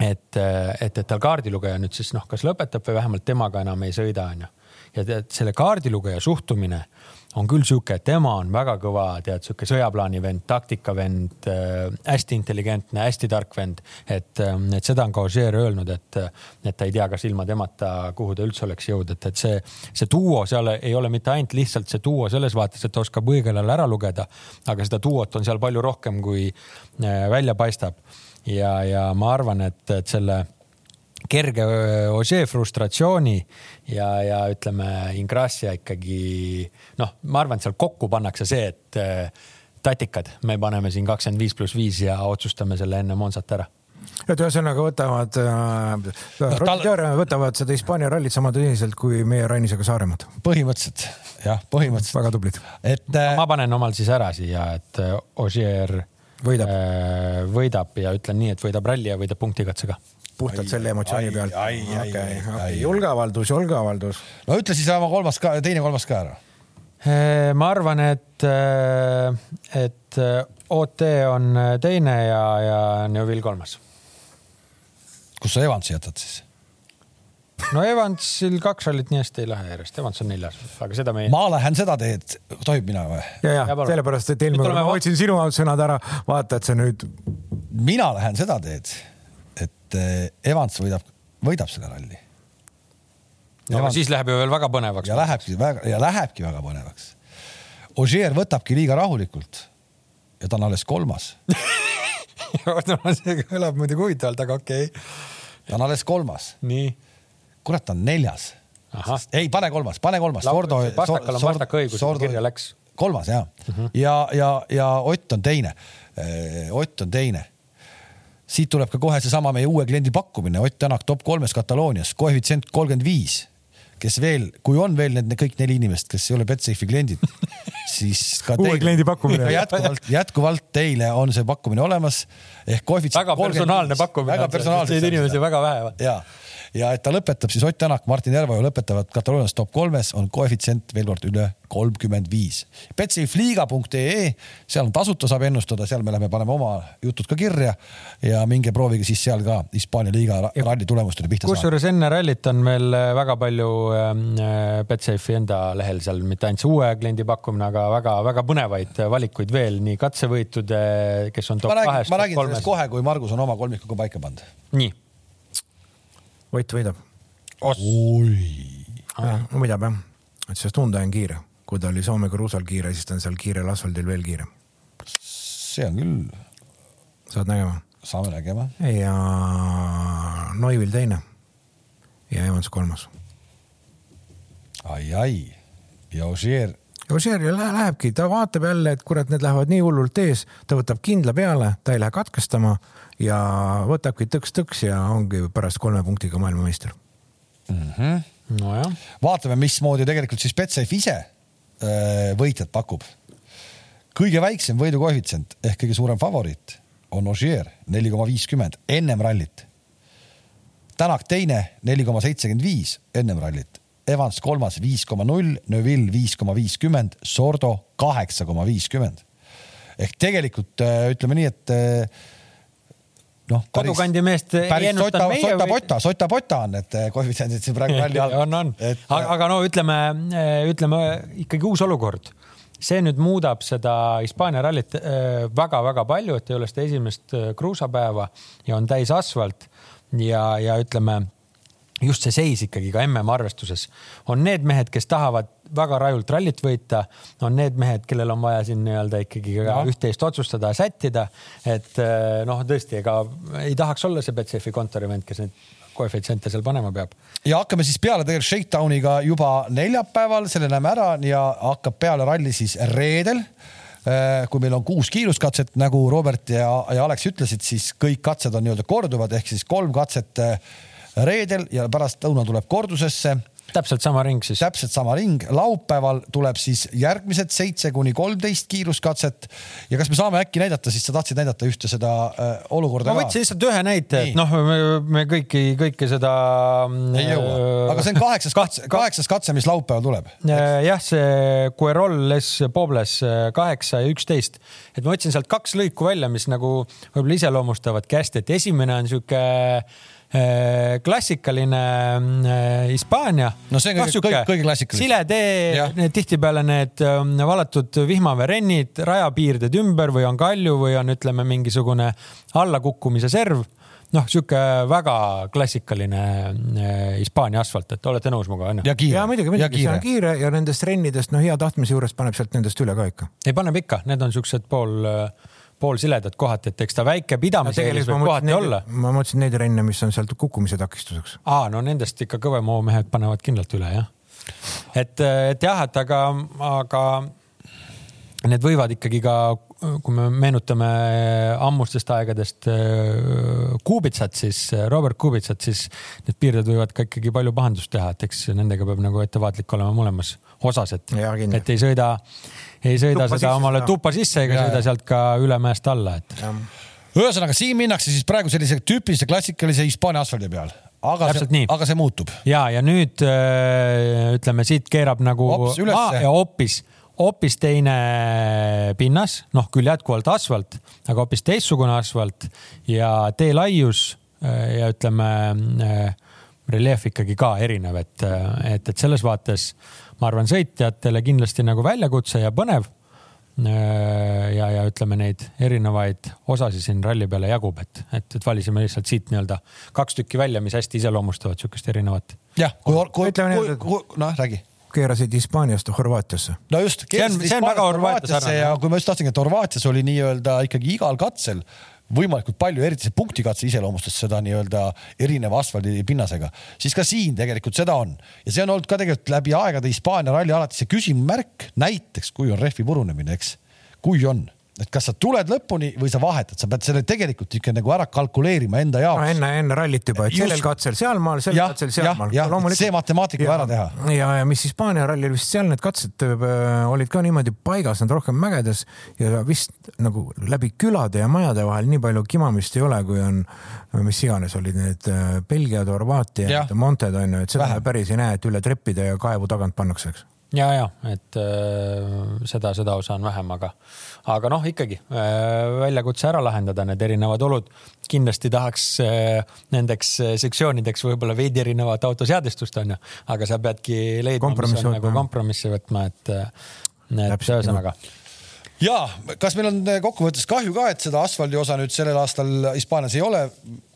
et, et, et tal kaardilugeja nüüd siis noh, kas lõpetab või vähemalt temaga enam ei sõida, onju. ja tead, selle kaardilugeja suhtumine on küll sihuke, tema on väga kõva, tead, sihuke sõjaplaani vend, taktika vend äh,, hästi intelligentne, hästi tark vend. et, et seda on ka Ožeer öelnud, et, et ta ei tea, kas ilma temata, kuhu ta üldse oleks jõudnud, et, et see, see duo seal ei ole mitte ainult lihtsalt see duo selles vaates, et ta oskab õigel ajal ära lugeda, aga seda duot on seal palju rohkem, kui äh, välja paistab. ja, ja ma arvan, et, et selle kerge Ožee frustratsiooni ja, ja ütleme, Ingrassia ikkagi noh, ma arvan, et seal kokku pannakse see, et tatikad, me paneme siin kakskümmend viis pluss viis ja otsustame selle enne Monsat ära et ühesõnaga võtavad äh,, tal... võtavad seda Hispaania rallit sama tõsiselt kui meie Rainisega Saaremaad. põhimõtteliselt jah, põhimõtteliselt. väga tublid. et äh.... ma panen omal siis ära siia, et Ožeer võidab äh,, võidab ja ütlen nii, et võidab ralli ja võidab punktikatse puhtalt selle emotsiooni pealt. okei, okei, julgeavaldus, julgeavaldus. no ütle siis oma kolmas ka, teine kolmas ka ära. ma arvan, et, et OT on teine ja, ja Neuvill kolmas. kus sa Evansi jätad siis? no Evansil kaks rallit nii hästi ei lähe järjest, Evans on neljas, aga seda me ei. ma lähen seda teed, tohib mina või? ja, ja, ja sellepärast, et eelmine kord ma võtsin sinu sõnad ära, vaata, et see nüüd. mina lähen seda teed et eh, Evans võidab, võidab selle ralli. no Evans... siis läheb ju veel väga põnevaks. ja lähebki väga ja lähebki väga põnevaks. Ogier võtabki liiga rahulikult ja ta on alles kolmas no see kõlab muidugi huvitavalt, aga okei okay.. ta on alles kolmas. nii. kurat, ta on neljas. ei, pane kolmas, pane kolmas. Sordo. Pastakal on pastaka õigus, kirja läks. kolmas ja uh, mhm. -huh. ja, ja, ja Ott on teine. Eh, Ott on teine siit tuleb ka kohe seesama meie uue kliendi pakkumine, Ott Tänak top kolmes Kataloonias, koefitsient kolmkümmend viis kes veel, kui on veel need kõik neli inimest, kes ei ole Betsafe'i kliendid, siis ka uue teil, kliendi pakkumine. jätkuvalt, jätkuvalt teile on see pakkumine olemas ehk koefitsient. väga personaalne pakkumine. väga personaalne. Neid inimesi väga vähe. ja ja et ta lõpetab siis Ott Tänak, Martin Järveoja lõpetavad Kataloonias top kolmes, on koefitsient veel kord üle kolmkümmend viis. Betsafeliiga.ee, seal on tasuta, saab ennustada, seal me läheme, paneme oma jutud ka kirja ja minge proovige siis seal ka Hispaania liiga ralli tulemustele pihta saada. kusjuures enne rallit on meil äh, väga palju ähm, äh, Betsafe'i enda lehel seal mitte ainult see uue kliendi pakkumine, aga väga-väga põnevaid valikuid veel, nii katsevõitude, kes on top kahest. ma räägin sellest kohe, kui Margus on oma kolmikuga paika pannud. nii Ott võidab. oi. võidab jah, et sest Hyundai on kiire, kui ta oli Soome kruusal kiire, siis ta on seal kiirel asfaldil veel kiirem. see on küll. saad nägema? saame nägema. ja Neuvill teine ja Evans kolmas ai,. ai-ai ja Ožeer Ožeer lähebki, ta vaatab jälle, et kurat, need lähevad nii hullult ees, ta võtab kindla peale, ta ei lähe katkestama ja võtabki tõks-tõks ja ongi pärast kolme punktiga maailmameister mm. -hmm. nojah. vaatame, mismoodi tegelikult siis Betsafe ise äh, võitjat pakub. kõige väiksem võidukoefitsient ehk kõige suurem favoriit on Ogier neli koma viiskümmend ennem rallit. Tänak teine neli koma seitsekümmend viis ennem rallit. Evans kolmas viis koma null, Neville viis koma viiskümmend, Sordo kaheksa koma viiskümmend. ehk tegelikult äh, ütleme nii, et äh, noh. kodukandi meest ei ennustanud meie. sota-pota, sota-pota on need eh, koefitsiendid siin praegu ralli all. on, on, aga, aga no ütleme, ütleme ikkagi uus olukord see nüüd muudab seda Hispaania rallit väga-väga palju, et ei ole seda esimest kruusapäeva ja on täis asfalt ja, ja ütleme just see seis ikkagi ka mm arvestuses on need mehed, kes tahavad väga rajult rallit võita, on need mehed, kellel on vaja siin nii-öelda ikkagi ka üht-teist otsustada, sättida. et eh, noh, tõesti, ega ei tahaks olla see Betsafe'i kontorivend, kes neid koefitsiente seal panema peab. ja hakkame siis peale tegelikult Shakedowniga juba neljapäeval, selle näeme ära ja hakkab peale ralli siis reedel eh, kui meil on kuus kiiruskatset, nagu Robert ja, ja Alex ütlesid, siis kõik katsed on nii-öelda korduvad ehk siis kolm katset eh, reedel ja pärast lõuna tuleb kordusesse. Täpselt sama ring siis. täpselt sama ring, laupäeval tuleb siis järgmised seitse kuni kolmteist kiiruskatset. Ja kas me saame äkki näidata, siis sa tahtsid näidata ühte seda äh, olukorda ma võtsin lihtsalt ühe näite, et noh, me kõiki, kõike seda. ei jõua, aga see on kaheksas katse, kaheksas katse, mis laupäeval tuleb. jah, see Guerrol Les Pobles kaheksa ja üksteist, et ma võtsin sealt kaks lõiku välja, mis nagu võib-olla iseloomustavadki hästi, et esimene on sihuke Äh, klassikaline äh, Hispaania. no see on kõige, kõige, kõige klassikalisem. sile tee, tihtipeale need ähm, valatud vihmaveerennid, rajapiirded ümber või on kalju või on, ütleme, mingisugune allakukkumise serv noh, sihuke väga klassikaline äh, Hispaania asfalt, et olete nõus minuga onju? ja kiire. ja muidugi, muidugi, see on kiire ja nendest rennidest, no hea tahtmise juures paneb sealt nendest üle ka ikka. ei, paneb ikka, need on siuksed pool äh, poolsiledad kohad, et eks ta väike pidamise eelis võib kohati neid, olla. ma mõtlesin neid renne, mis on sealt kukkumise takistuseks. aa, no nendest ikka kõvema mehed panevad kindlalt üle jah. et, et jah, et aga, aga need võivad ikkagi ka, kui me meenutame ammustest aegadest äh, Kubitsat, siis Robert Kubitsat, siis need piirded võivad ka ikkagi palju pahandust teha, et eks nendega peab nagu ettevaatlik olema mõlemas osas, et, et ei sõida ei sõida tuppa seda omale tuppa sisse ega sõida sealt ka üle mäest alla, et. ühesõnaga siin minnakse siis praegu sellise tüüpilise klassikalise Hispaania asfaldi peal. Aga Täpselt see, aga see muutub. ja, ja nüüd äh, ütleme, siit keerab nagu hoopis, ja hoopis, hoopis teine pinnas, noh küll jätkuvalt asfalt, aga hoopis teistsugune asfalt ja tee laius äh, ja ütleme äh, reljeef ikkagi ka erinev, et, et, et selles vaates ma arvan, sõitjatele kindlasti nagu väljakutse ja põnev. ja, ja ütleme neid erinevaid osasid siin ralli peale jagub, et, et, et valisime lihtsalt siit nii-öelda kaks tükki välja, mis hästi iseloomustavad sihukest erinevat. jah, kui, kui, kui, kui, noh, räägi keerasid Hispaaniast Horvaatiasse. no just, keerasid Hispaaniast Horvaatiasse ja kui ma just tahtsingi, et Horvaatias oli nii-öelda ikkagi igal katsel võimalikult palju, eriti see punktikatse iseloomustas seda nii-öelda erineva asfaldipinnasega, siis ka siin tegelikult seda on. Ja see on olnud ka tegelikult läbi aegade Hispaania ralli alati see küsimärk, näiteks kui on rehvi purunemine, eks, kui on et kas sa tuled lõpuni või sa vahetad, sa pead selle tegelikult ikka nagu ära kalkuleerima enda jaoks no,. enne, enne rallit juba, et Just. sellel katsel sealmaal, sellel katsel sealmaal. Loomulikult... see matemaatika peab ära teha. ja, ja mis Hispaania rallil vist seal need katsed äh, olid ka niimoodi paigas, nad rohkem mägedes ja vist nagu läbi külade ja majade vahel nii palju kimamist ei ole, kui on mis iganes olid need äh, Belgiad, Horvaatia, Monted on ju, et seda Vähem. päris ei näe, et üle treppide ja kaevu tagant pannakse, eks ja, ja et äh, seda, seda osa on vähem, aga, aga noh, ikkagi äh, väljakutse ära lahendada, need erinevad olud. kindlasti tahaks äh, nendeks äh, sektsioonideks võib-olla veidi erinevat autoseadistust on ju, aga sa peadki leidma, mis on nagu kompromissi võtma, et, äh, et ühesõnaga ja kas meil on äh, kokkuvõttes kahju ka, et seda asfaldi osa nüüd sellel aastal Hispaanias ei ole?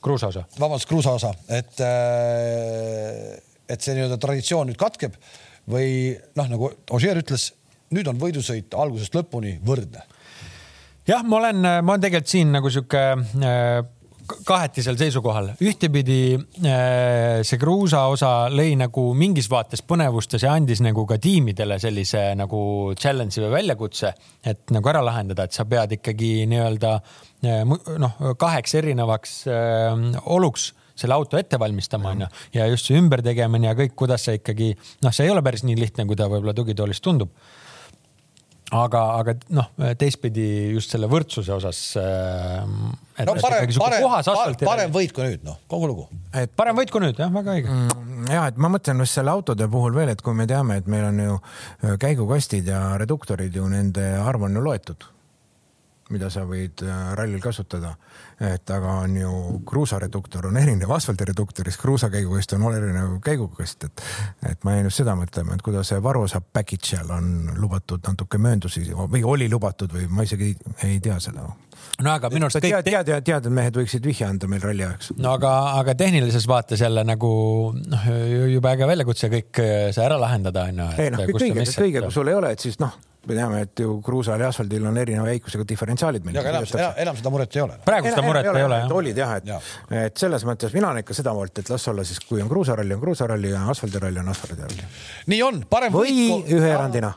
kruusa osa. vabandust, kruusa osa, et, et see nii-öelda traditsioon nüüd katkeb või noh, nagu Ožeer ütles, nüüd on võidusõit algusest lõpuni võrdne. jah, ma olen, ma olen tegelikult siin nagu sihuke äh, kahetisel seisukohal, ühtepidi äh, see kruusa osa lõi nagu mingis vaates põnevust ja see andis nagu ka tiimidele sellise nagu challenge'i või väljakutse, et nagu ära lahendada, et sa pead ikkagi nii-öelda äh, noh, kaheks erinevaks oluks selle auto ette valmistama, onju. ja just see ümbertegemine ja kõik, kuidas see ikkagi, noh, see ei ole päris nii lihtne, kui ta võib-olla tugitoolist tundub aga, aga noh, teistpidi just selle võrdsuse osas äh,. no parem, parem, parem, parem võit kui nüüd, noh, kogu lugu. et parem võit kui nüüd, jah, väga õige mm,. ja et ma mõtlen just selle autode puhul veel, et kui me teame, et meil on ju äh, käigukastid ja reduktorid ju nende arv on ju loetud mida sa võid äh, rallil kasutada. et aga on ju kruusareduktor on erinev asfaldireduktorist, kruusakäigukast on erinev käigukast, et, et ma jäin just seda mõtlema, et kuidas see varuosa package seal on lubatud natuke mööndusi või oli lubatud või ma isegi ei, ei tea seda no aga minu arust kõik. tead, tead, tead, tead, et mehed võiksid vihje anda meil ralli ajaks. no aga, aga tehnilises vaates jälle nagu noh, jube äge väljakutse kõik see ära lahendada on ju. ei noh, kõik õige, kõik õige, kui sul ei ole, et siis noh me teame, et ju kruusal ja asfaldil on erineva jäikusega diferentsiaalid. ja, aga enam, enam, enam seda muret ei ole. praegu seda muret ei ole, jah. olid jah, et ja., et selles mõttes mina olen ikka seda poolt, et las olla siis, kui on kruusaralli, on kruusaralli ja asfaldiralli on asfaldiralli. nii on, parem või ühe erandina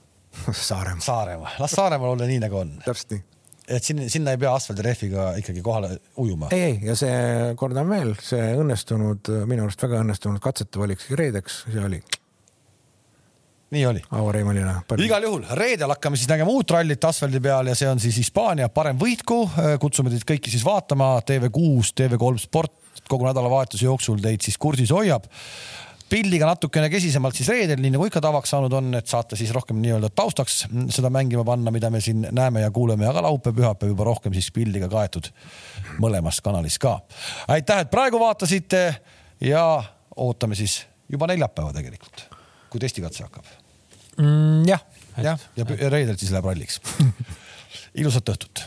Saaremaa. Saaremaa, las Saaremaal olla nii nagu on. täpselt nii et sinna, sinna ei pea asfaldirehviga ikkagi kohale ujuma. ei, ei ja see, kordan veel, see õnnestunud, minu arust väga õnnestunud katsete valik reedeks, see oli nii oli. avareimaline. igal juhul reedel hakkame siis nägema uut rallit asfaldi peal ja see on siis Hispaania parem võitku. kutsume teid kõiki siis vaatama TV6, TV3 Sport kogu nädalavahetuse jooksul teid siis kursis hoiab pildiga natukene kesisemalt siis reedel, nii nagu ikka tavaks saanud on, et saate siis rohkem nii-öelda taustaks seda mängima panna, mida me siin näeme ja kuuleme, aga laupäev, pühapäev juba rohkem siis pildiga kaetud mõlemas kanalis ka. aitäh, et praegu vaatasite ja ootame siis juba neljapäeva tegelikult, kui testikatse hakkab mm,. jah. jah, ja reedel siis läheb ralliks ilusat õhtut